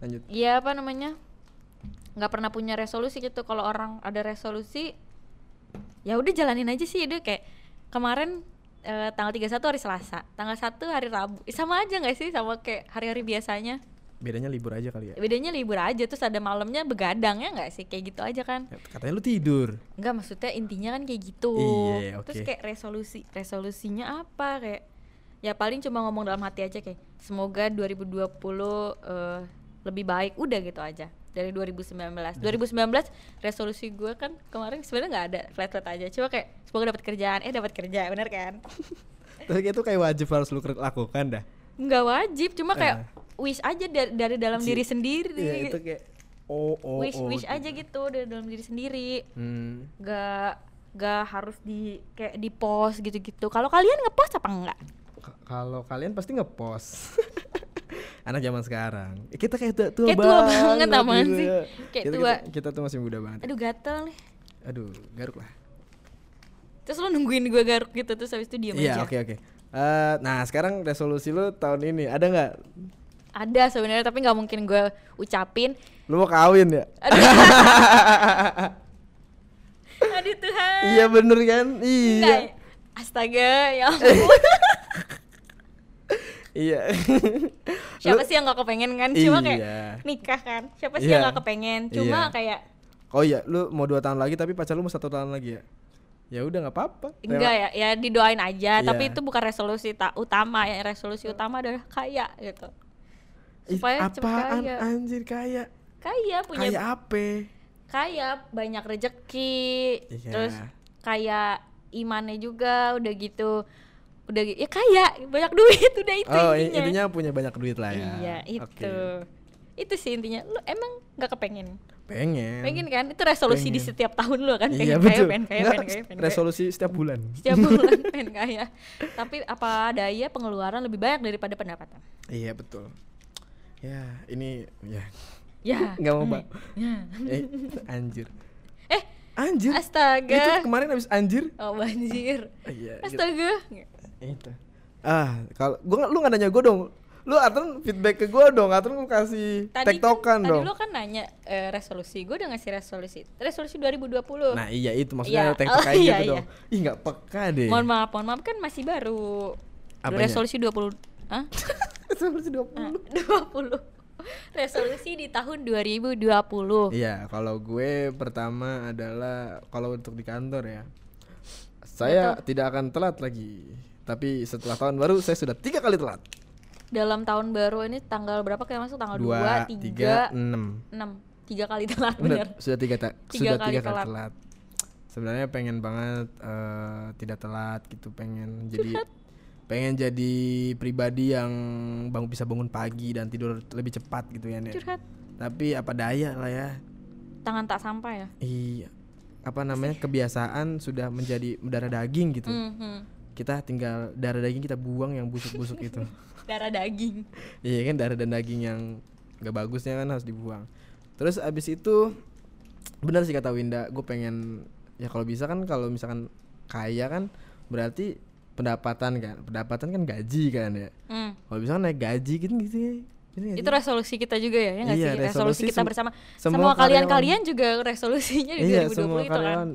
Lanjut. Iya apa namanya? Nggak pernah punya resolusi gitu. Kalau orang ada resolusi ya udah jalanin aja sih. Udah kayak kemarin eh, tanggal 31 hari Selasa tanggal 1 hari Rabu. Ih, sama aja nggak sih sama kayak hari-hari biasanya? Bedanya libur aja kali ya? Bedanya libur aja terus ada malamnya begadang ya nggak sih? Kayak gitu aja kan? Ya, katanya lu tidur. Nggak maksudnya intinya kan kayak gitu. Iya, terus oke. kayak resolusi resolusinya apa? Kayak ya paling cuma ngomong dalam hati aja kayak semoga 2020 eh, lebih baik. Udah gitu aja dari 2019 2019 resolusi gue kan kemarin sebenarnya nggak ada flat flat aja. Cuma kayak semoga dapat kerjaan. Eh dapat kerja bener kan? Tapi itu kayak wajib harus lu lakukan dah. Nggak wajib cuma kayak wish aja dari, dari dalam Ci- diri sendiri Iya itu kayak oh oh wish oh, wish gitu. aja gitu dari dalam diri sendiri. Hmm. gak gak harus di kayak di post gitu-gitu. Kalau kalian ngepost apa enggak kalau kalian pasti ngepost anak zaman sekarang. Eh, kita kayak tua, tua Kayak tua banget, banget apaan gitu sih? ya. Kayak kita, tua. kita, kita tuh masih muda banget. Aduh gatel nih. Aduh garuk lah. Terus lo nungguin gue garuk gitu terus habis itu diem iya aja? oke oke. Eh, nah sekarang resolusi lu tahun ini ada nggak? Ada sebenarnya tapi nggak mungkin gue ucapin. Lu mau kawin ya? Aduh. Aduh Tuhan. Iya bener kan? Enggak. iya astaga ya ampun iya. Siapa sih yang nggak kepengen kan? Cuma kayak Iya. nikah kan? Siapa sih Iya. yang nggak kepengen? Cuma Iya. kayak oh iya lu mau dua tahun lagi tapi pacar lu mau satu tahun lagi ya? Ya udah nggak apa-apa. Enggak ya ya didoain aja. Tapi Iya. itu bukan resolusi tak utama ya. Resolusi utama adalah kaya gitu. Supaya cepet apaan kaya. anjir kaya. Kaya punya kaya apa kaya banyak rezeki. Iya. terus kayak imannya juga udah gitu udah ya kaya banyak duit udah itu oh intinya. intinya punya banyak duit lah ya. Iya itu Oke. itu. Sih intinya. Lu emang nggak kepengen? Pengen. Pengen kan? Itu resolusi di Pengen. setiap tahun lu kan? Pengen iya kaya betul. pengen kaya Nggak, pengen kaya pengen kaya. resolusi setiap bulan. Setiap bulan pengen kaya. Tapi apa daya pengeluaran lebih banyak daripada pendapatan? Iya betul. Ya ini ya. Ya. Nggak mau pak ya. Eh anjir. Eh anjir. itu astaga kemarin habis anjir? Oh banjir. Iya gitu. astaga itu. Ah kalau gua nggak- lu nggak nanya gua dong. Lu Atron feedback ke gua dong. Atron lu kasih tadi tektokan kan, dong. tadi lu kan nanya eh, resolusi. Gue udah ngasih resolusi. Resolusi 2020 nah iya itu maksudnya Iya. tektok Oh, kayak iya, gitu iya. dong. ih nggak peka deh. Mohon maaf mohon maaf kan masih baru. Apanya? resolusi 20 Hah? resolusi 20 Ah, 20 resolusi di tahun 2020 Iya, kalau gue pertama adalah kalau untuk di kantor ya, saya tidak akan telat lagi. Tapi setelah tahun baru saya sudah tiga kali telat. dalam tahun baru ini tanggal berapa kayak masuk tanggal Dua, 2, tiga, 3, enam. 6 tiga kali telat bener sudah tiga ta- sudah Tiga kali tiga kali telat. telat. Sebenarnya pengen banget eh, tidak telat gitu, pengen jadi pengen jadi pribadi yang bangun bisa bangun pagi dan tidur lebih cepat gitu ya. Curhat Tapi apa daya lah ya. tangan tak sampai ya Iya. Apa namanya kebiasaan sudah menjadi darah daging gitu. Mhm. Kita tinggal darah daging kita buang yang busuk-busuk itu. darah daging Iya kan darah dan daging yang gak bagusnya kan harus dibuang. Terus abis itu benar sih kata Winda, gue pengen ya kalau bisa kan kalau misalkan kaya kan berarti pendapatan kan, pendapatan kan gaji kan ya. Hmm. Kalau bisa kan naik gaji gitu gitu nggak itu resolusi kita juga ya, ya nggak Iya, sih? Resolusi, resolusi kita bersama. semua kalian-kalian juga resolusinya di iya 2020 semua itu kan.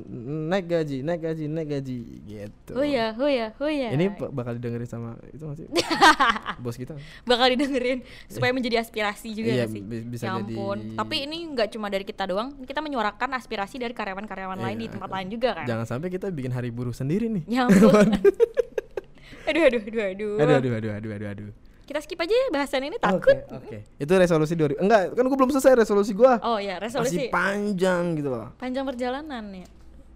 naik gaji, naik gaji, naik gaji gitu. Oh ya, oh ya, oh ya. Ini ba- bakal didengerin sama itu masih bos kita. bakal didengerin supaya menjadi aspirasi juga Iya, nggak sih. bi- bisa ya jadi- ampun. Tapi ini nggak cuma dari kita doang, kita menyuarakan aspirasi dari karyawan-karyawan lain di Iya. tempat lain juga kan. Jangan sampai kita bikin hari buruh sendiri nih. Ya ampun. aduh, aduh, aduh, aduh. Aduh aduh aduh aduh aduh aduh. Kita skip aja ya bahasan ini takut. Oke, oke. Itu resolusi 2000. Enggak, kan gua belum selesai resolusi gua. Oh ya, Masih resolusi panjang gitu loh. panjang perjalanan ya.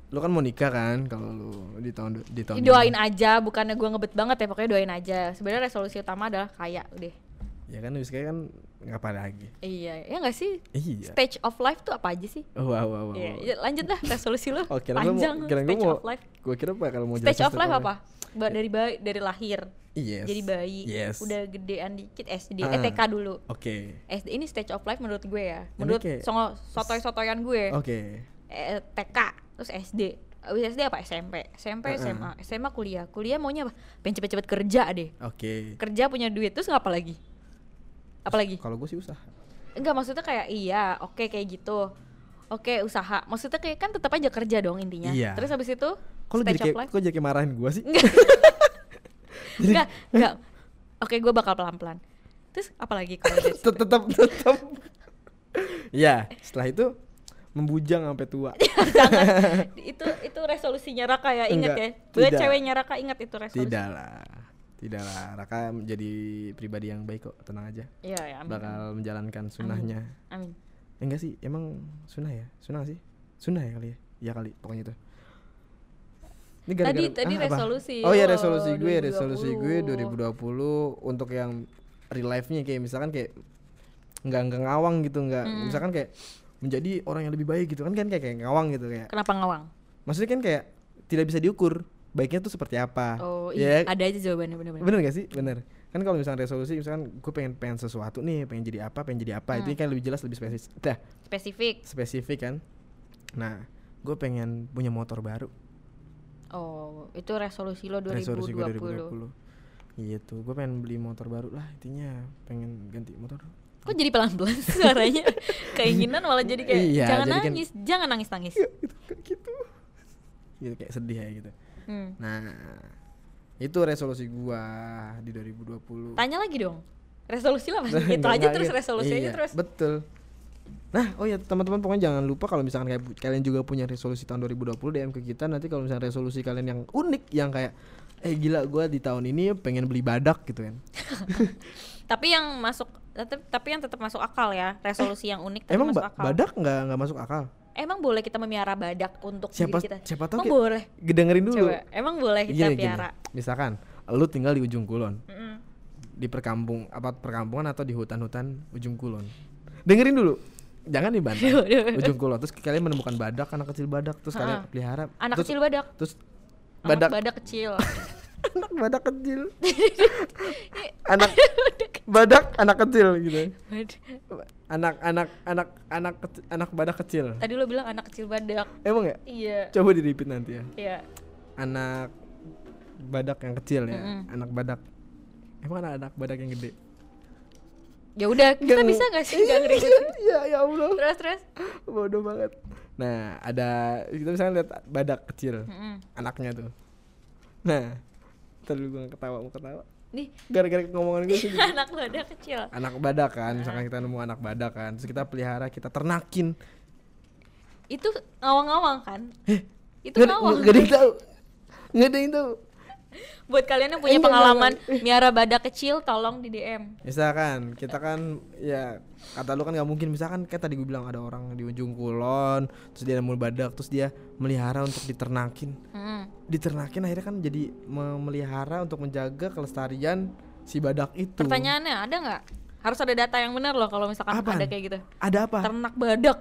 Lu kan mau nikah kan kalau lu di tahun di tahun Doain aja, bukannya gua ngebet banget ya, pokoknya doain aja. Sebenarnya resolusi utama adalah kaya ini. Ya kan habis kayak kan ngapa lagi? Iya, ya nggak sih? Iya. Stage of life tuh apa aja sih? Oh, wow, wow, wow. Iya, ya, lanjut lah resolusi lo. Oh, kira gua mau, Panjang kira gua stage mau, of life. gua kira apa kalau mau Stage of life apa? Ba- dari bayi dari lahir. Yes. Jadi bayi. Yes. Udah gedean dikit SD, Ah. eh, TK dulu. Oke. SD ini stage of life menurut gue ya. Menurut kayak- songo sotoy-sotoyan gue. Oke. Eh, TK, terus SD. Abis SD apa? SMP. SMP, Uh-uh. SMA. SMA kuliah. Kuliah maunya apa? Pengen cepet-cepet kerja deh. Oke. Kerja punya duit. Terus ngapa lagi? Apa lagi? Kalau gue sih usaha. Enggak maksudnya kayak iya, oke kayak gitu. Oke, usaha. Maksudnya kayak kan tetap aja kerja dong intinya. Iya. Terus habis itu Kalau jadi kayak kok jadi kayak marahin gua sih? Enggak, enggak. Oke, gue bakal pelan-pelan. Terus apalagi kalau situ? tetap tetap. Ya, setelah itu membujang sampai tua. Jangan. itu itu resolusinya Raka ya, ingat ya. Buat ceweknya Raka ingat itu resolusi. Tidak lah. Tidak lah. Raka menjadi pribadi yang baik kok, tenang aja. Iya, ya, amin. Bakal menjalankan sunnahnya. Amin. Eh, enggak sih, emang sunnah ya? Sunnah sih? Sunnah ya kali ya? Iya kali, pokoknya itu. Ini Tadi gara-gara- tadi ah, apa? resolusi. Oh iya resolusi gue, resolusi gue 2020. 2020 untuk yang real life-nya kayak misalkan kayak nggak nggak ngawang gitu nggak Hmm. misalkan kayak menjadi orang yang lebih baik gitu kan kan kayak, kayak ngawang gitu kayak Kenapa ngawang? maksudnya kan kayak tidak bisa diukur baiknya tuh seperti apa Oh, ya iya, ada aja jawabannya bener-bener. bener gak sih bener kan kalau misalkan resolusi misalkan gue pengen pengen sesuatu nih pengen jadi apa pengen jadi apa itu Hmm. kan lebih jelas lebih spesifik dah Spesifik. spesifik kan nah gue pengen punya motor baru Oh, itu resolusi lo 2020. resolusi gue 2020 gitu gue pengen beli motor baru lah intinya pengen ganti motor Kok jadi pelan-pelan suaranya? Keinginan malah jadi kayak Iya, jangan jadi kan- nangis, jangan nangis-nangis. gitu kayak gitu gitu kayak sedih ya gitu Hmm. nah itu resolusi gua di 2020 Tanya lagi dong. Resolusi apa? Nah, itu aja nggak terus ingat. resolusi aja Iya, terus. betul nah oh ya teman-teman pokoknya jangan lupa kalau misalkan kayak kalian juga punya resolusi tahun 2020 DM ke kita nanti kalau misalnya resolusi kalian yang unik yang kayak eh gila gua di tahun ini pengen beli badak gitu kan Tapi yang masuk tetep, tapi yang tetap masuk akal ya. Resolusi yang unik tapi emang masuk akal. badak nggak nggak masuk akal emang boleh kita memelihara badak untuk Siapa diri kita siapa tahu emang boleh dengerin dulu. coba emang boleh kita Gini, gini. piara Misalkan lu tinggal di ujung kulon, Mm-mm. di perkampung apa perkampungan atau di hutan-hutan ujung kulon. Dengerin dulu. Jangan dibantah. ujung kulon. Terus kalian menemukan badak, anak kecil badak, terus kalian Ha-ha. pelihara. anak terus, kecil badak Terus anak badak badak kecil anak badak kecil. anak badak anak kecil gitu. Anak anak anak anak kecil, anak badak kecil. tadi lo bilang anak kecil badak Emang ya? iya Coba di repeat nanti ya. iya Anak badak yang kecil ya. Mm-mm. Anak badak. Emang ada anak badak yang gede? Ya udah kita Nggak- bisa gak sih gak ngeri Iya ya Allah. terus terus Bodoh banget. Nah, ada kita misalnya lihat badak kecil, Mm-mm. anaknya tuh. Nah, terus gue ketawa mau ketawa. nih Gara-gara ngomongan gue sih. anak badak kecil anak badak kan, misalkan kita nemu anak badak kan, terus kita pelihara, kita ternakin. itu ngawang-ngawang kan itu Nggak ada- ngawang nggak ada yang tahu. Nggak ada yang tahu. buat kalian yang punya Enggak, pengalaman miara badak kecil tolong di DM Misalkan kita kan ya kata lu kan nggak mungkin. Misalkan kayak tadi gue bilang ada orang di ujung kulon terus dia nemu badak terus dia melihara untuk diternakin. Hmm. diternakin akhirnya kan jadi memelihara untuk menjaga kelestarian si badak itu. Pertanyaannya ada nggak? Harus ada data yang benar loh kalau misalkan Apaan? ada kayak gitu. Ada apa? Ternak badak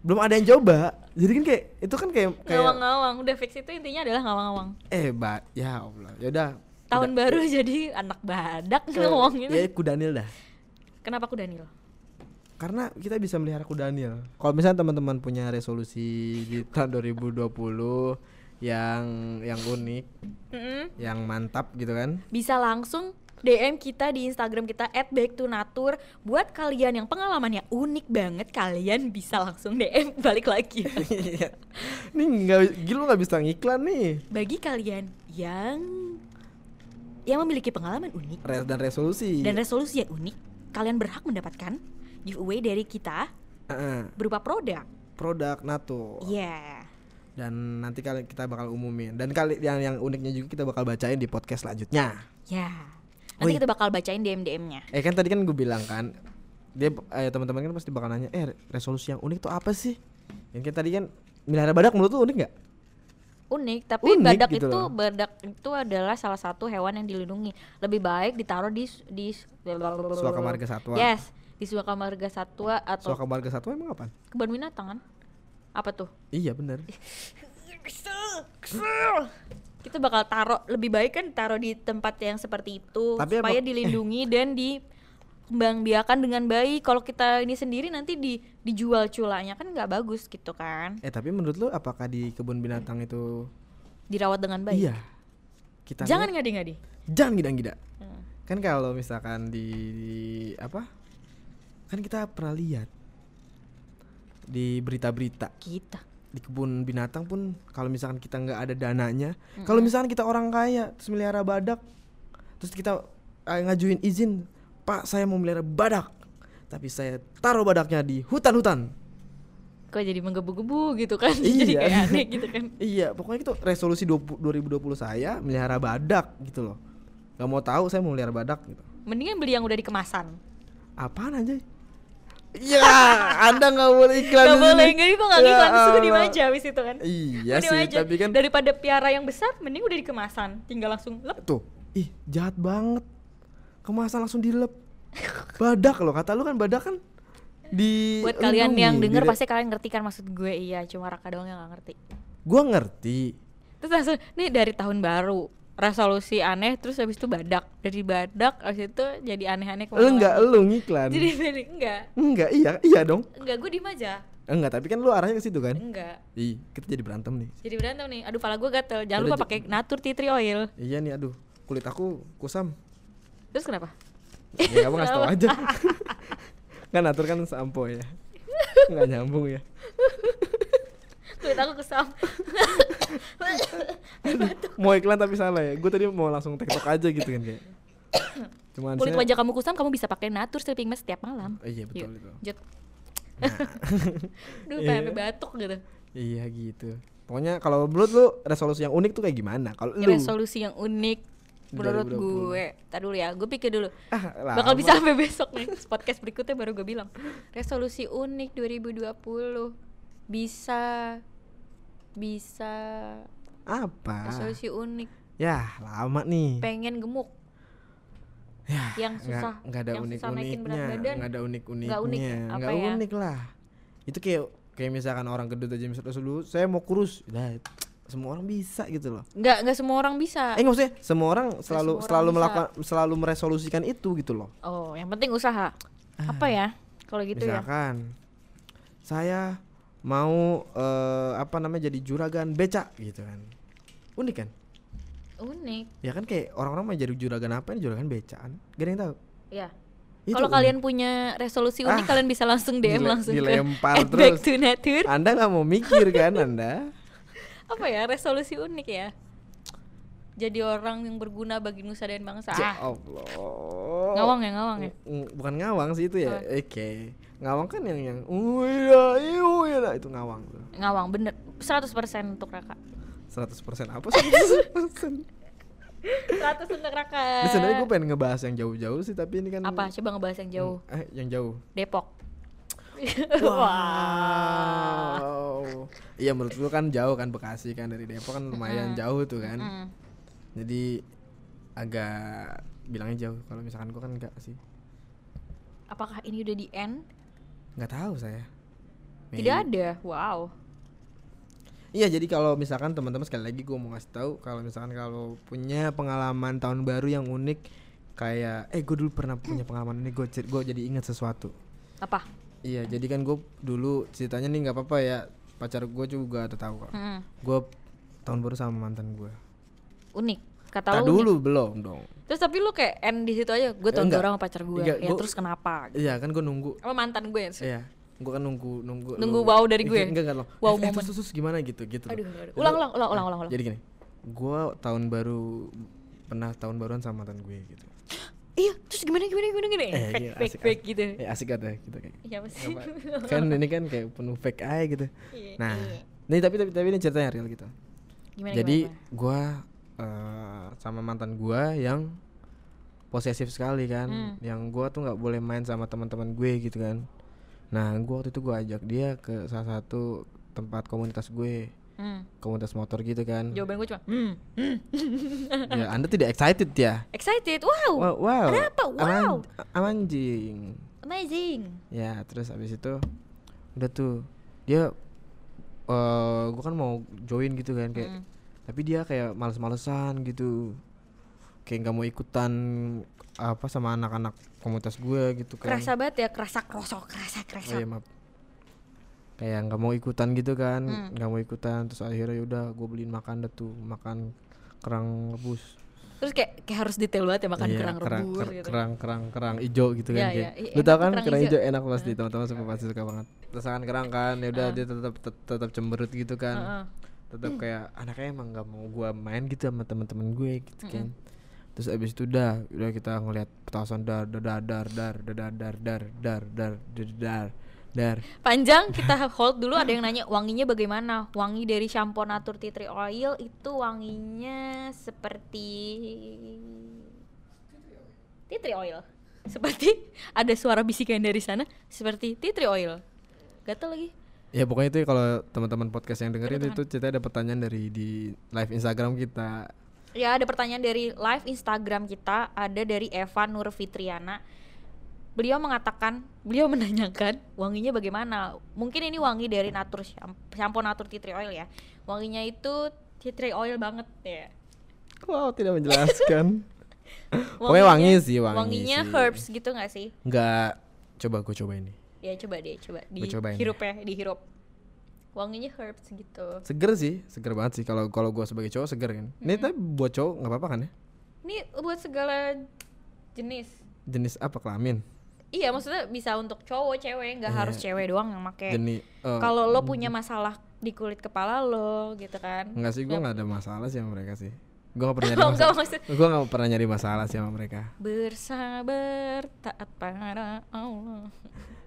belum ada yang coba. Jadi kan kayak itu kan kayak kayak ngawang-ngawang. Udah fix itu intinya adalah ngawang-ngawang. Eh ba ya allah. Ya udah. Tahun baru jadi anak badak ngomongin ya kudanil dah. Kenapa aku Daniel karena kita bisa melihara kudanil kalau misalnya teman-teman punya resolusi di tahun 2020 yang yang unik Mm-mm. yang mantap gitu kan. Bisa langsung DM kita di Instagram kita @backtonatur buat kalian yang pengalamannya unik banget kalian bisa langsung DM balik lagi. Iya. ini nggak gila nggak bisa ngiklan nih. Bagi kalian yang yang memiliki pengalaman unik Res dan resolusi. Dan resolusi yang unik kalian berhak mendapatkan giveaway dari kita Heeh. berupa produk. Produk nato iya. Dan nanti kali kita bakal umumin. Dan kali yang yang uniknya juga kita bakal bacain di podcast selanjutnya. Ya. Oh nanti iya. kita bakal bacain DM DM-nya eh kan tadi kan gue bilang kan dia eh, teman-teman kan pasti bakal nanya eh resolusi yang unik tuh apa sih? Yang kayak tadi kan melihara badak menurut tuh unik nggak? Unik tapi Unik badak gitu itu loh. badak itu adalah salah satu hewan yang dilindungi. Lebih baik ditaruh di di Suaka Marga Satwa yes di Suaka Marga Satwa atau Suaka marga satwa emang apa kebun binatang kan? Apa tuh? Iya bener kita bakal taruh lebih baik kan taruh di tempat yang seperti itu Tapi supaya apa- dilindungi dan dikembangbiakan dengan baik. Kalau kita ini sendiri nanti di dijual culanya kan nggak bagus gitu kan. Eh tapi menurut lu apakah di kebun binatang itu dirawat dengan baik? Iya. Kita jangan ngadi-ngadi. Jangan gida-gida Hmm. kan kalau misalkan di, di- apa? Kan kita pernah lihat di berita-berita. Kita di kebun binatang pun kalau misalkan kita nggak ada dananya kalau misalkan kita orang kaya terus melihara badak terus kita eh, ngajuin izin pak saya mau melihara badak tapi saya taruh badaknya di hutan-hutan. Kok jadi menggebu-gebu gitu kan? Jadi Iya. kayak aneh gitu kan? Iya pokoknya itu resolusi 20 2020 saya melihara badak gitu loh. Nggak mau tahu saya mau melihara badak gitu. Mendingan beli yang udah dikemasan. Apaan aja ya anda nggak boleh iklan Gak di boleh, sini. gak gue gak Ya ngiklan, terus gue diem aja abis itu kan. Iya Gua sih aja. tapi kan Daripada piara yang besar, mending udah dikemasan. Tinggal langsung lep. Tuh ih jahat banget. Kemasan langsung dilep. Badak loh kata lu kan badak kan di Buat kalian yang denger pasti kalian ngerti kan maksud gue. Iya, cuma Raka doang yang gak ngerti. Gua ngerti. Terus langsung, nih dari tahun baru Resolusi aneh, terus habis itu badak. Dari badak, habis itu jadi aneh-aneh lu enggak lu ngiklan. Jadi balik, enggak. Enggak iya iya dong. Enggak, gue diem aja. Enggak tapi kan lu arahnya ke situ kan? Enggak. Ih kita jadi berantem nih. Jadi berantem nih, aduh pala gue gatel. Jangan Udah, lupa pakai natur tea tree oil. Iya nih aduh. Kulit aku kusam. Terus kenapa? ya kamu ngasih tau aja. Kan atur kan sampo ya. Nggak nyambung ya Kulit aku kesam mau iklan tapi salah ya. Gue tadi mau langsung tiktok aja gitu kan kayak. Cuman Kulit saya- wajah kamu kusam, kamu bisa pakai natur sleeping mask setiap malam. Oh, iya betul Yuk, itu. Jut. Nah. Duh, Iya. pengen batuk gitu. Iya gitu. Pokoknya kalau menurut lu resolusi yang unik tuh kayak gimana? Kalau lu? Resolusi yang unik menurut 2020. gue. Tadi dulu ya, gue pikir dulu. Ah, Bakal bisa sampai besok nih Podcast berikutnya baru gue bilang. Resolusi unik 2020 bisa bisa Apa? resolusi unik Ya, lama nih. pengen gemuk Ya, yang susah nggak ada yang berat badan nggak ada unik-uniknya, Nggak unik ya? Ya? unik lah. Itu kayak kayak misalkan orang gendut aja misalnya dulu saya mau kurus, nah semua orang bisa gitu loh. nggak nggak semua orang bisa Eh nggak maksudnya semua orang selalu semua orang selalu bisa. melakukan selalu meresolusikan itu gitu loh. oh yang penting usaha apa ya kalau gitu ya misalkan saya mau eh, apa namanya jadi juragan becak gitu kan. Unik kan? unik Ya kan kayak orang-orang mau jadi juragan apa nih juragan becaan. Gak ada yang tahu. ya kalau kalian punya resolusi unik Ah, kalian bisa langsung DM dile- langsung dilempar ke at back terus. to nature Anda nggak mau mikir kan Anda? apa ya resolusi unik ya jadi orang yang berguna bagi nusa dan bangsa Ya ah Allah. ngawang ya ngawang ya Mm, Bukan ngawang sih itu ya. Oke. Ngawang kan yang yang uya iya itu ngawang tuh. ngawang bener 100% untuk Raka 100% apa 100%? 100 untuk Raka Ini sebenarnya gue pengen ngebahas yang jauh-jauh sih tapi ini kan apa coba ngebahas yang jauh Eh, yang jauh. Depok Wow. Iya menurut lu kan jauh kan Bekasi kan dari Depok kan lumayan jauh tuh kan. Mm. Jadi agak bilangnya jauh kalau misalkan gua kan enggak sih. apakah ini udah di end nggak tahu saya. tidak Maybe. ada wow Iya jadi kalau misalkan teman-teman sekali lagi gue mau ngasih tahu kalau misalkan kalau punya pengalaman tahun baru yang unik kayak eh gue dulu pernah punya pengalaman ini gue gue jadi ingat sesuatu. apa Iya jadi kan gue dulu ceritanya nih nggak apa-apa ya pacar gue juga udah tahu kok. Mm. Gue tahun baru sama mantan gue. unik kata lu unik. dulu belum dong. Terus tapi lu kayak end di situ aja gue baru sama pacar gue ya gua- terus kenapa Iya kan gue nunggu. sama mantan gue sih Iya. Gue kan nunggu nunggu. Nunggu wow dari gue? Enggak enggak loh. Wow eh, eh, moment. terus, terus gimana gitu gitu. aduh, aduh. Ulang ulang ulang ulang ulang Jadi gini. Gue tahun baru pernah tahun baruan sama mantan gue gitu. iya terus gimana gimana gimana gimana Eh, fake iya, fake asik, fake asik. gitu Eh asik kan ya gitu kayak. iya apa sih Apa- kan ini kan kayak penuh fake aja gitu. Iya, Nah, iya. ini tapi tapi tapi ini ceritanya real gitu. gimana Jadi gimana? Eh, sama mantan gua yang posesif sekali kan, Hmm. yang gua tuh nggak boleh main sama teman-teman gue gitu kan. Nah, gua waktu itu gua ajak dia ke salah satu tempat komunitas gue, Hmm. komunitas motor gitu kan. jawaban gue cuma hmm. ya, Anda tidak excited ya? excited wow Wow, wow. Ada apa? Wow. Aman- anjing. amazing Ya, terus abis itu udah tuh dia eh gua kan mau join gitu kan kayak Mm. Tapi dia kayak males-malesan gitu. Kayak nggak mau ikutan apa sama anak-anak komunitas gue gitu kan. kerasa banget ya kerasa krosok kerasa Oh kerasa iya, maaf. Kayak nggak mau ikutan gitu kan, Hmm. nggak mau ikutan terus akhirnya yaudah gue beliin makan dah tuh, makan kerang rebus. terus kayak kayak harus detail banget ya makan Iya, kerang kerang, rebus ker- gitu kerang kerang kerang hijau gitu kan Iya, kayak. iya. Ih, Lu tau kan kerang kerang hijau. enak pasti teman-teman semua pasti suka banget. Terus kan kerang kan ya udah dia tetap tet- tetap cemberut gitu kan. Heeh. Tetap kayak anaknya emang nggak mau gua main gitu sama teman-teman gue gitu kan. Terus abis itu udah udah kita ngeliat petasan dar dar dar dar dar dar dar dar dar dar dar dar dar panjang kita hold dulu ada yang nanya wanginya bagaimana wangi dari shampoo natur tea tree oil itu wanginya seperti tea tree oil seperti ada suara bisikan dari sana seperti tea tree oil gatel lagi Ya pokoknya itu kalau teman-teman podcast yang dengerin Betul, itu cerita ada pertanyaan dari di live Instagram kita. ya ada pertanyaan dari live Instagram kita ada dari Eva Nur Fitriana beliau mengatakan beliau menanyakan wanginya bagaimana mungkin ini wangi dari natur shampoo natur tea tree oil ya wanginya itu tea tree oil banget ya Wow, tidak menjelaskan. Pokoknya wangi sih, wangi wanginya sih. herbs gitu nggak sih Enggak coba gue coba ini. Ya coba deh coba. Di Gua cobain. hirup ya dihirup wanginya herbs gitu. Seger sih, seger banget sih. Kalau kalau gue sebagai cowok seger kan. Ini tapi buat cowok nggak apa-apa kan ya? ini buat segala jenis. Jenis apa? Kelamin? iya maksudnya bisa untuk cowok cewek. Nggak Iya. harus cewek doang yang make. Jenis eh, kalau lo punya masalah di kulit kepala lo gitu kan. Enggak sih gue nggak ada masalah sih sama mereka sih. Gue nggak pernah nyari Oh, enggak, masalah. maksud- Gue nggak pernah nyari masalah sih sama mereka. bersabar taat pada Allah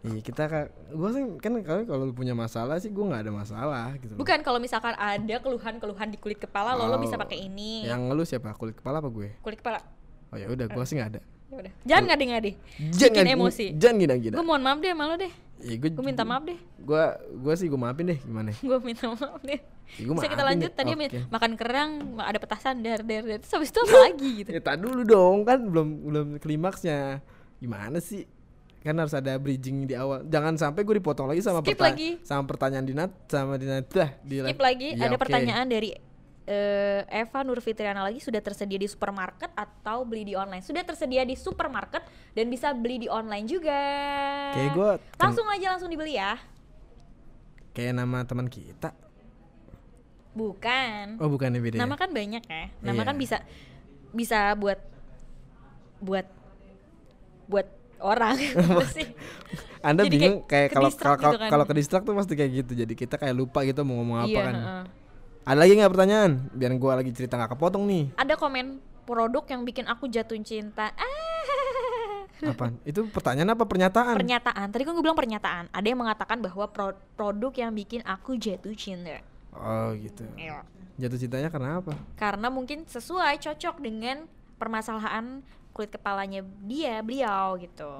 Iya kita kak, gue sih kan kalau kalau lu punya masalah sih gue nggak ada masalah gitu. bukan kalau misalkan ada keluhan-keluhan di kulit kepala lo lo bisa Oh, pakai ini Yang lu siapa? Kulit kepala apa gue? kulit kepala Oh ya udah, gue sih nggak ada. Ya udah. Jangan ngadi-ngadi. Jangan Bikin emosi. Jangan gila-gila. Gue mohon maaf deh sama lo deh. Ya, gua, Gue minta maaf deh. Gua gua sih gua maafin deh gimana. Gue minta maaf deh. Ya, Bisa kita lanjut deh. tadi mi- makan kerang, ada petasan der der der. Terus habis itu apa lagi gitu. Ya tak dulu dong kan belum belum klimaksnya. Gimana sih? Kan harus ada bridging di awal. Jangan sampai gue dipotong lagi sama Skip perta- lagi. sama pertanyaan Dinat sama Dinat dah Skip lagi Ya, ada oke. pertanyaan dari eh, Eva Nurfitriana lagi sudah tersedia di supermarket atau beli di online. Sudah tersedia di supermarket dan bisa beli di online juga. Kayak gua ken- langsung aja langsung dibeli ya. kayak nama teman kita. Bukan. Oh, bukannya beda. Nama ya? kan banyak ya. Nama Iya. kan bisa bisa buat buat buat orang sih. Anda Jadi bingung kayak kalau ke-distract kalau gitu kan. kalau ke distract tuh pasti kayak gitu. Jadi kita kayak lupa gitu mau ngomong apa Iya, kan. heeh. Ada lagi nggak pertanyaan? Biar gua lagi cerita nggak kepotong nih. Ada komen produk yang bikin aku jatuh cinta. Ah. Apaan? Itu pertanyaan apa pernyataan? Pernyataan. Tadi kan gue bilang pernyataan. Ada yang mengatakan bahwa pro- produk yang bikin aku jatuh cinta. oh, gitu. Iya. Jatuh cintanya karena apa? Karena mungkin sesuai cocok dengan permasalahan kulit kepalanya dia, beliau gitu.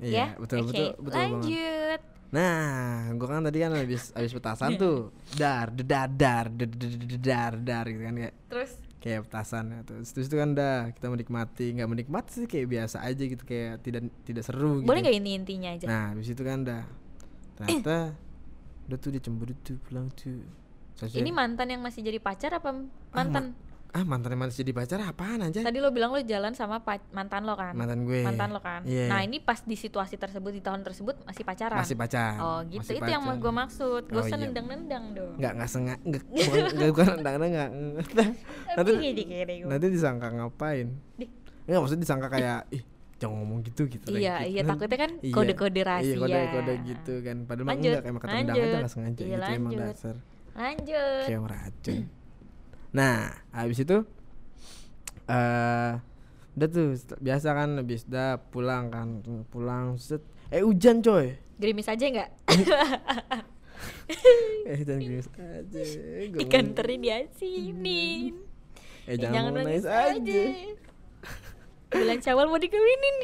Iya, ya, betul Oke, betul betul banget. Nah, gua kan tadi kan habis habis petasan tuh. Dar, dedar, dar, dedar, dar gitu kan kayak Terus kayak petasan ya. Terus terus itu kan dah kita menikmati, nggak menikmati sih kayak biasa aja gitu kayak tidak tidak seru gitu. boleh nggak ini intinya aja? Nah, habis itu kan dah ternyata udah tuh dia cemburu tuh pulang tuh. Ini mantan yang masih jadi pacar apa mantan? ah mantan yang masih jadi pacar apaan aja? Tadi lo bilang lo jalan sama mantan lo kan? Mantan gue. Mantan lo kan? Iya. Nah ini pas di situasi tersebut di tahun tersebut masih pacaran. Masih pacar. Oh gitu, masih itu yang mau gue maksud. Gak Oh, usah iya. nendang-nendang dong. nggak nggak sengaja nggak bukan nendang nggak nanti gue. nanti disangka ngapain nggak maksudnya disangka kayak ih jangan ngomong gitu gitu Iya, kayak iya, gitu. takutnya kan Iya. kode-kode rahasia. iya kode kode gitu kan padahal Lanjut, enggak kayak makan rendang aja nggak sengaja Iya, gitu emang lanjut. dasar Lanjut. kayak meracun nah habis itu eh udah tuh biasa kan habis dah pulang kan pulang set eh hujan coy Gerimis aja nggak? eh hujan gerimis aja Gua Ikan mau- teri diasinin. eh jangan, mau nangis aja Bulan Syawal mau dikawinin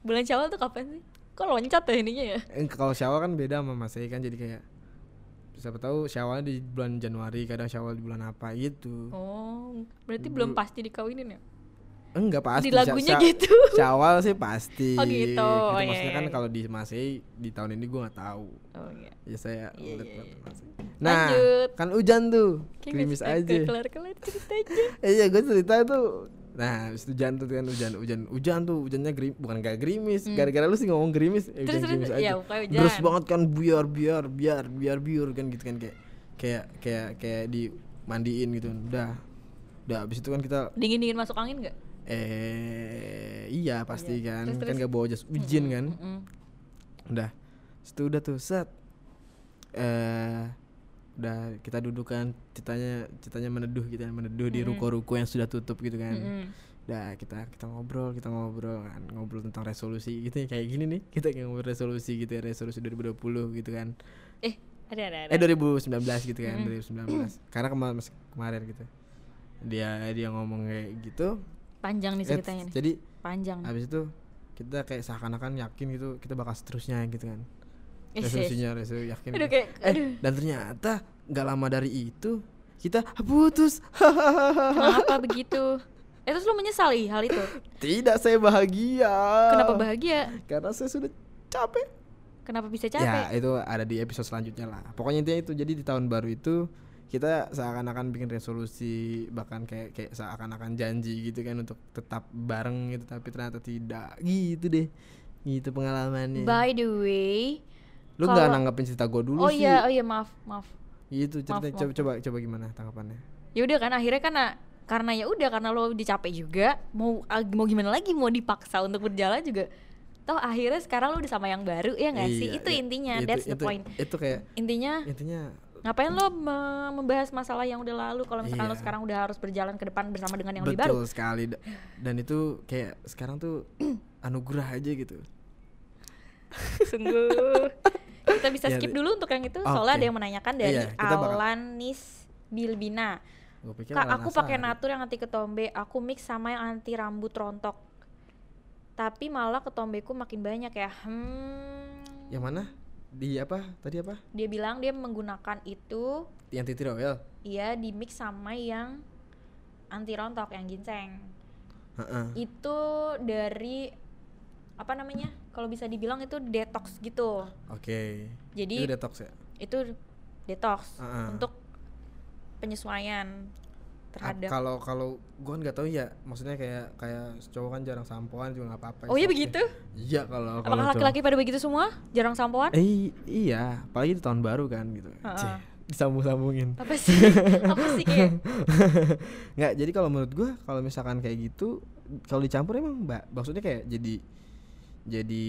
Bulan Syawal tuh kapan sih? Kok loncat ya ininya ya? Eh, kalau Syawal kan beda sama Masehi kan jadi kayak siapa tahu Syawal di bulan Januari kadang Syawal di bulan apa gitu Oh, berarti belum pasti dikawinin ya? enggak pasti Di lagunya Sya- gitu. Syawal sih pasti Oh, gitu. Oh, iya, maksudnya iya, kan iya. kalau di Masehi di tahun ini gua nggak tahu Oh iya. ya saya buat iya. Masehi. nah Lanjut. kan hujan tuh Kayak nggak aja ceritanya. eh, iya gue cerita tuh nah habis itu hujan tuh kan hujan hujan hujan tuh hujannya geri, bukan kayak gerimis gara-gara lu sih ngomong gerimis eh, Hmm. Terus, hujan terus, gerimis iya, aja hujan. Terus banget kan biar biar biar biar biar kan gitu kan kayak kayak kayak kayak dimandiin gitu udah udah habis itu kan kita Dingin-dingin masuk angin nggak? eh iya pasti Iya. kan Terus, kan gak bawa jas hujan kan Mm-mm. udah situ udah tuh set eh udah kita duduk kan ceritanya ceritanya meneduh kita meneduh di ruko-ruko yang sudah tutup gitu kan Mm-mm. udah kita kita ngobrol kita ngobrol kan ngobrol tentang resolusi gitu ya, kayak gini nih kita kayak ngobrol resolusi gitu ya resolusi 2020 gitu kan Eh, ada ada ada. eh 2019 gitu kan Mm-mm. 2019 karena kemarin kemarin gitu dia dia ngomong kayak gitu Panjang nih eh, ceritanya nih. jadi Panjang. habis itu kita kayak seakan-akan yakin gitu kita bakal seterusnya gitu kan Eh, resolusinya resolusi yakin Aduh, gitu. kayak- eh aduh. dan ternyata nggak lama dari itu kita putus Kenapa begitu? Eh terus lu menyesali hal itu? tidak saya bahagia Kenapa bahagia? karena saya sudah capek Kenapa bisa ya capek? itu ada di episode selanjutnya lah pokoknya intinya itu jadi di tahun baru itu kita seakan-akan bikin resolusi bahkan kayak kayak seakan-akan janji gitu kan untuk tetap bareng gitu tapi ternyata tidak gitu deh gitu pengalamannya By the way, lu nggak kalau- nanggapin cerita gue dulu oh sih iya, oh iya maaf, maaf. gitu cerita Maaf, coba maaf. coba coba gimana tanggapannya Ya udah kan akhirnya kan ah, karena ya udah karena lo dicapek juga, mau mau gimana lagi mau dipaksa untuk berjalan juga. Toh akhirnya sekarang lo udah sama yang baru ya nggak sih? Iya, Itu iya. intinya, Itu- that's the itu- point. itu kayak Intinya intinya ngapain lo me- membahas masalah yang udah lalu kalau misalkan lo Iya. sekarang udah harus berjalan ke depan bersama dengan yang lebih betul baru. sekali Da- dan itu kayak sekarang tuh anugerah aja gitu Sungguh. Kita bisa Ya, skip di- dulu untuk yang itu. Oke. Soalnya ada yang menanyakan dari Iya, bakal- Alanis Bilbina. Kak, aku pakai natur yang anti ketombe, aku mix sama yang anti rambut rontok. tapi malah ketombeku makin banyak ya. Hmm. Yang mana? Di apa? Tadi apa? Dia bilang dia menggunakan itu Yang titir oil. iya di mix sama yang anti rontok yang ginseng. Heeh. Itu dari apa namanya? Kalau bisa dibilang itu detox gitu. Oke. Jadi Itu detox ya. itu detox Heeh. untuk penyesuaian terhadap Kalau kalau gua kan nggak tahu ya, maksudnya kayak kayak cowok kan jarang sampoan juga nggak apa-apa. Oh iya okay. begitu? Iya kalau Apakah laki-laki pada begitu semua? Jarang sampoan? Eh iya, apalagi di tahun baru kan gitu. Heeh. Cih, disambung-sambungin. Apa sih? apa sih kayak? Nggak, jadi kalau menurut gua kalau misalkan kayak gitu kalau dicampur emang mbak maksudnya kayak jadi jadi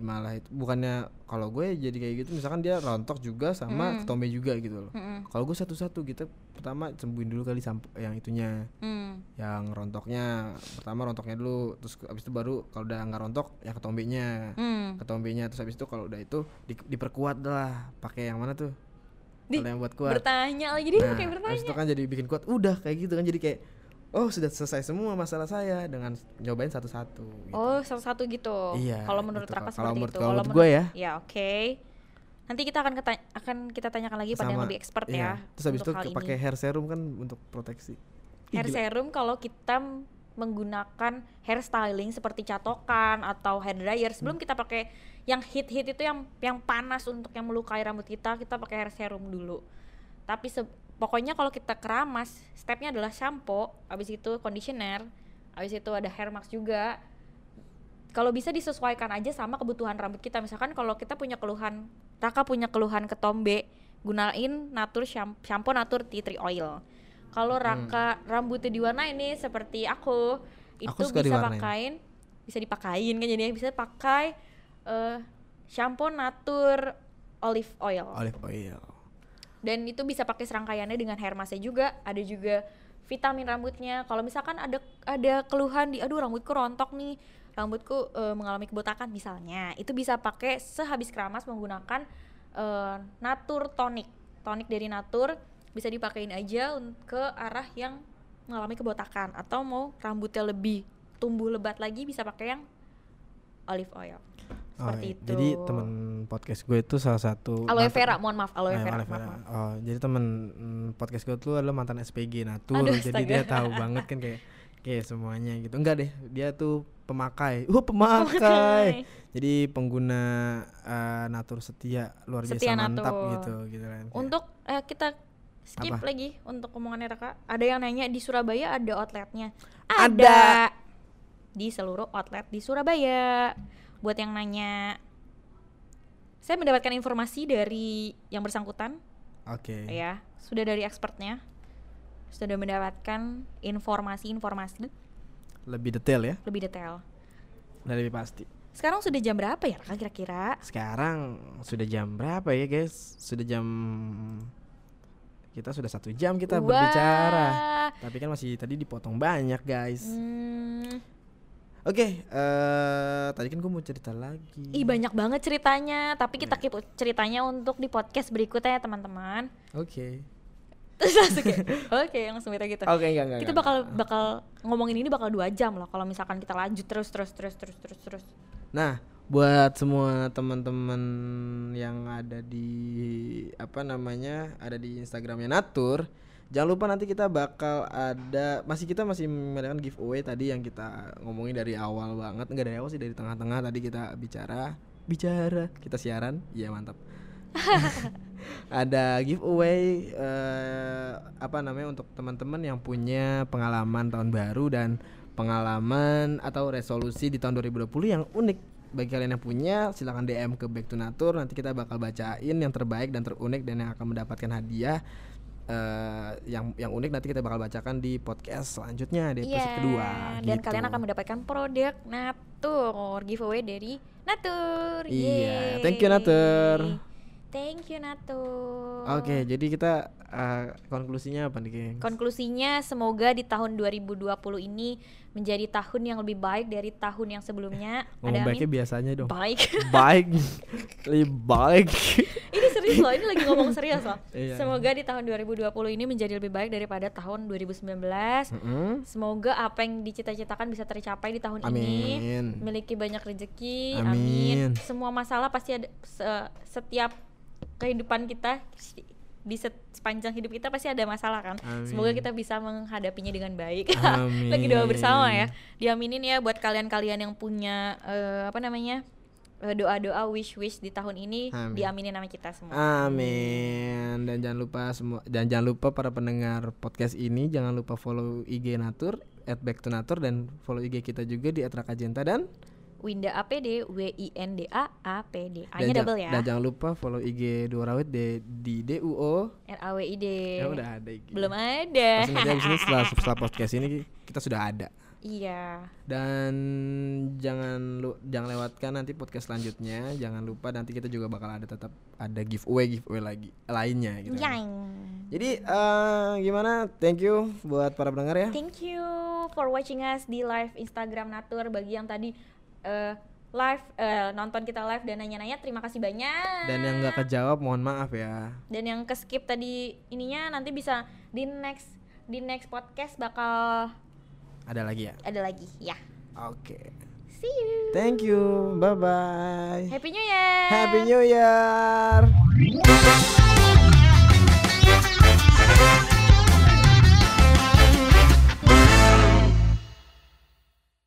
malah itu bukannya kalau gue jadi kayak gitu misalkan dia rontok juga sama Hmm. ketombe juga gitu loh. Mm-mm. Kalau gue satu-satu kita pertama sembuhin dulu kali sampo yang itunya. Hmm. yang rontoknya pertama rontoknya dulu terus abis itu baru kalau udah nggak rontok yang ketombenya Hmm. ketombenya terus abis itu kalau udah itu di- diperkuat lah pakai yang mana tuh kalau yang buat kuat Bertanya lagi dia nah kayak bertanya. abis itu kan jadi bikin kuat udah kayak gitu kan jadi kayak oh sudah selesai semua masalah saya dengan nyobain satu-satu gitu. Oh, satu-satu gitu. Iya, Kalau menurut gitu. Raka seperti menurut- itu. kalau menurut gue ya. Ya, oke. Nanti kita akan keta- akan kita tanyakan lagi pada yang Sama- lebih expert iya. ya. terus abis itu pakai hair serum kan untuk proteksi Ih, hair gila. serum kalau kita menggunakan hair styling seperti catokan atau hair dryer sebelum Hmm. kita pakai yang hit-hit itu yang yang panas untuk yang melukai rambut kita, kita pakai hair serum dulu. Tapi se- pokoknya kalau kita keramas, stepnya adalah shampoo, habis itu conditioner, habis itu ada hair mask juga. Kalau bisa disesuaikan aja sama kebutuhan rambut kita. Misalkan kalau kita punya keluhan, Raka punya keluhan ketombe, gunain Natur Sham- shampoo Natur tea tree oil. Kalau Raka rambutnya diwarnain nih seperti aku, itu Aku bisa diwarnain. pakain, bisa dipakain kan jadinya bisa pakai eh, shampoo Natur olive oil olive oil dan itu bisa pakai serangkaiannya dengan hair mask juga. Ada juga vitamin rambutnya. Kalau misalkan ada ada keluhan di aduh rambutku rontok nih rambutku eh, mengalami kebotakan misalnya itu bisa pakai sehabis keramas menggunakan eh, natur tonic. Tonic dari natur bisa dipakein aja ke arah yang mengalami kebotakan. Atau mau rambutnya lebih tumbuh lebat lagi bisa pakai yang olive oil Oh, seperti iya. itu jadi temen podcast gue itu salah satu aloe vera mohon maaf aloe Eh, vera, aloe vera. maaf. Oh, jadi temen mm, podcast gue tuh adalah mantan SPG Natur, Aduh, jadi astaga. dia tahu banget kan kayak kayak semuanya gitu. Enggak deh, dia tuh pemakai. Wah, pemakai. jadi pengguna eh, Natur setia luar biasa Setia mantap Natur. gitu gitu kan. Untuk eh, kita skip Apa? lagi untuk omongannya Raka. Ada yang nanya di Surabaya ada outletnya. Ada. Di seluruh outlet di Surabaya. Buat yang nanya, saya mendapatkan informasi dari yang bersangkutan, Oke. ya, sudah dari expertnya, sudah mendapatkan informasi-informasi Lebih detail ya lebih detail. dan lebih pasti. Sekarang sudah jam berapa ya Raka kira-kira? Sekarang sudah jam berapa ya guys? Sudah jam kita sudah satu jam kita berbicara. Wah. Tapi kan masih tadi dipotong banyak guys. Hmm, Oke, eh tadi kan gue mau cerita lagi. Ih banyak banget ceritanya, tapi kita Iya. keep ceritanya untuk di podcast berikutnya ya teman-teman. Oke. Terus langsung kayak, oke langsung kita gitu. Oke, enggak enggak. kita enggak. bakal bakal ngomongin ini bakal dua jam loh kalau misalkan kita lanjut terus terus terus terus terus terus. Nah, buat semua teman-teman yang ada di apa namanya? Ada di Instagramnya Natur, jangan lupa nanti kita bakal ada masih kita masih mengadakan giveaway tadi yang kita ngomongin dari awal banget. Enggak dari awal sih dari tengah-tengah tadi kita bicara. Bicara. Kita siaran. Iya mantap. Ada giveaway eh, apa namanya untuk teman-teman yang punya pengalaman tahun baru dan pengalaman atau resolusi di tahun 2020 yang unik bagi kalian yang punya silahkan DM ke Back to Nature. Nanti kita bakal bacain yang terbaik dan terunik dan yang akan mendapatkan hadiah eh, yang yang unik nanti kita bakal bacakan di podcast selanjutnya di episode Iya, kedua Dan gitu. kalian akan mendapatkan produk Natur giveaway dari Natur. Iya, Yeay. thank you, Natur. Thank you Natur. Oke, jadi kita eh, konklusinya apa nih, geng? Konklusinya semoga di tahun 2020 ini menjadi tahun yang lebih baik dari tahun yang sebelumnya. Ngomong Ada baiknya amin? biasanya dong. Baik. baik lebih baik serius loh, ini lagi ngomong serius loh. Iya. Semoga di tahun 2020 ini menjadi lebih baik daripada tahun 2019. Mm-mm. Semoga apa yang dicita-citakan bisa tercapai di tahun Amin. ini. Memiliki banyak rezeki. Amin. Amin. Semua masalah pasti ada se- setiap kehidupan kita di sepanjang hidup kita pasti ada masalah kan. Amin. Semoga kita bisa menghadapinya dengan baik. Amin. Lagi doa bersama ya. Diaminin ya buat kalian-kalian yang punya eh, apa namanya? Eh, doa-doa wish-wish di tahun ini Amin. diaminin sama kita semua. Amin. Dan jangan lupa semua dan jangan lupa para pendengar podcast ini jangan lupa follow IG Natur at back to Natur dan follow IG kita juga di @rakajenta dan Winda APD W I N D A A P D. A-nya double ya. dan jangan lupa follow IG Dua Rawit di, di DUO. R A W I D. Ya udah ada IG. Belum ada. Abis ini setelah setelah podcast ini kita sudah ada. Iya. Dan jangan lu jangan lewatkan nanti podcast selanjutnya. Jangan lupa nanti kita juga bakal ada tetap ada giveaway giveaway lagi lainnya gitu. Yang. Jadi eh, gimana? Thank you buat para pendengar ya. Thank you for watching us di live Instagram Natur bagi yang tadi eh, live eh, nonton kita live dan nanya-nanya terima kasih banyak. Dan yang nggak kejawab mohon maaf ya. Dan yang ke skip tadi ininya nanti bisa di next di next podcast bakal Ada lagi ya. ada lagi ya. Oke. See you. Thank you. Bye bye. Happy New Year. Happy New Year.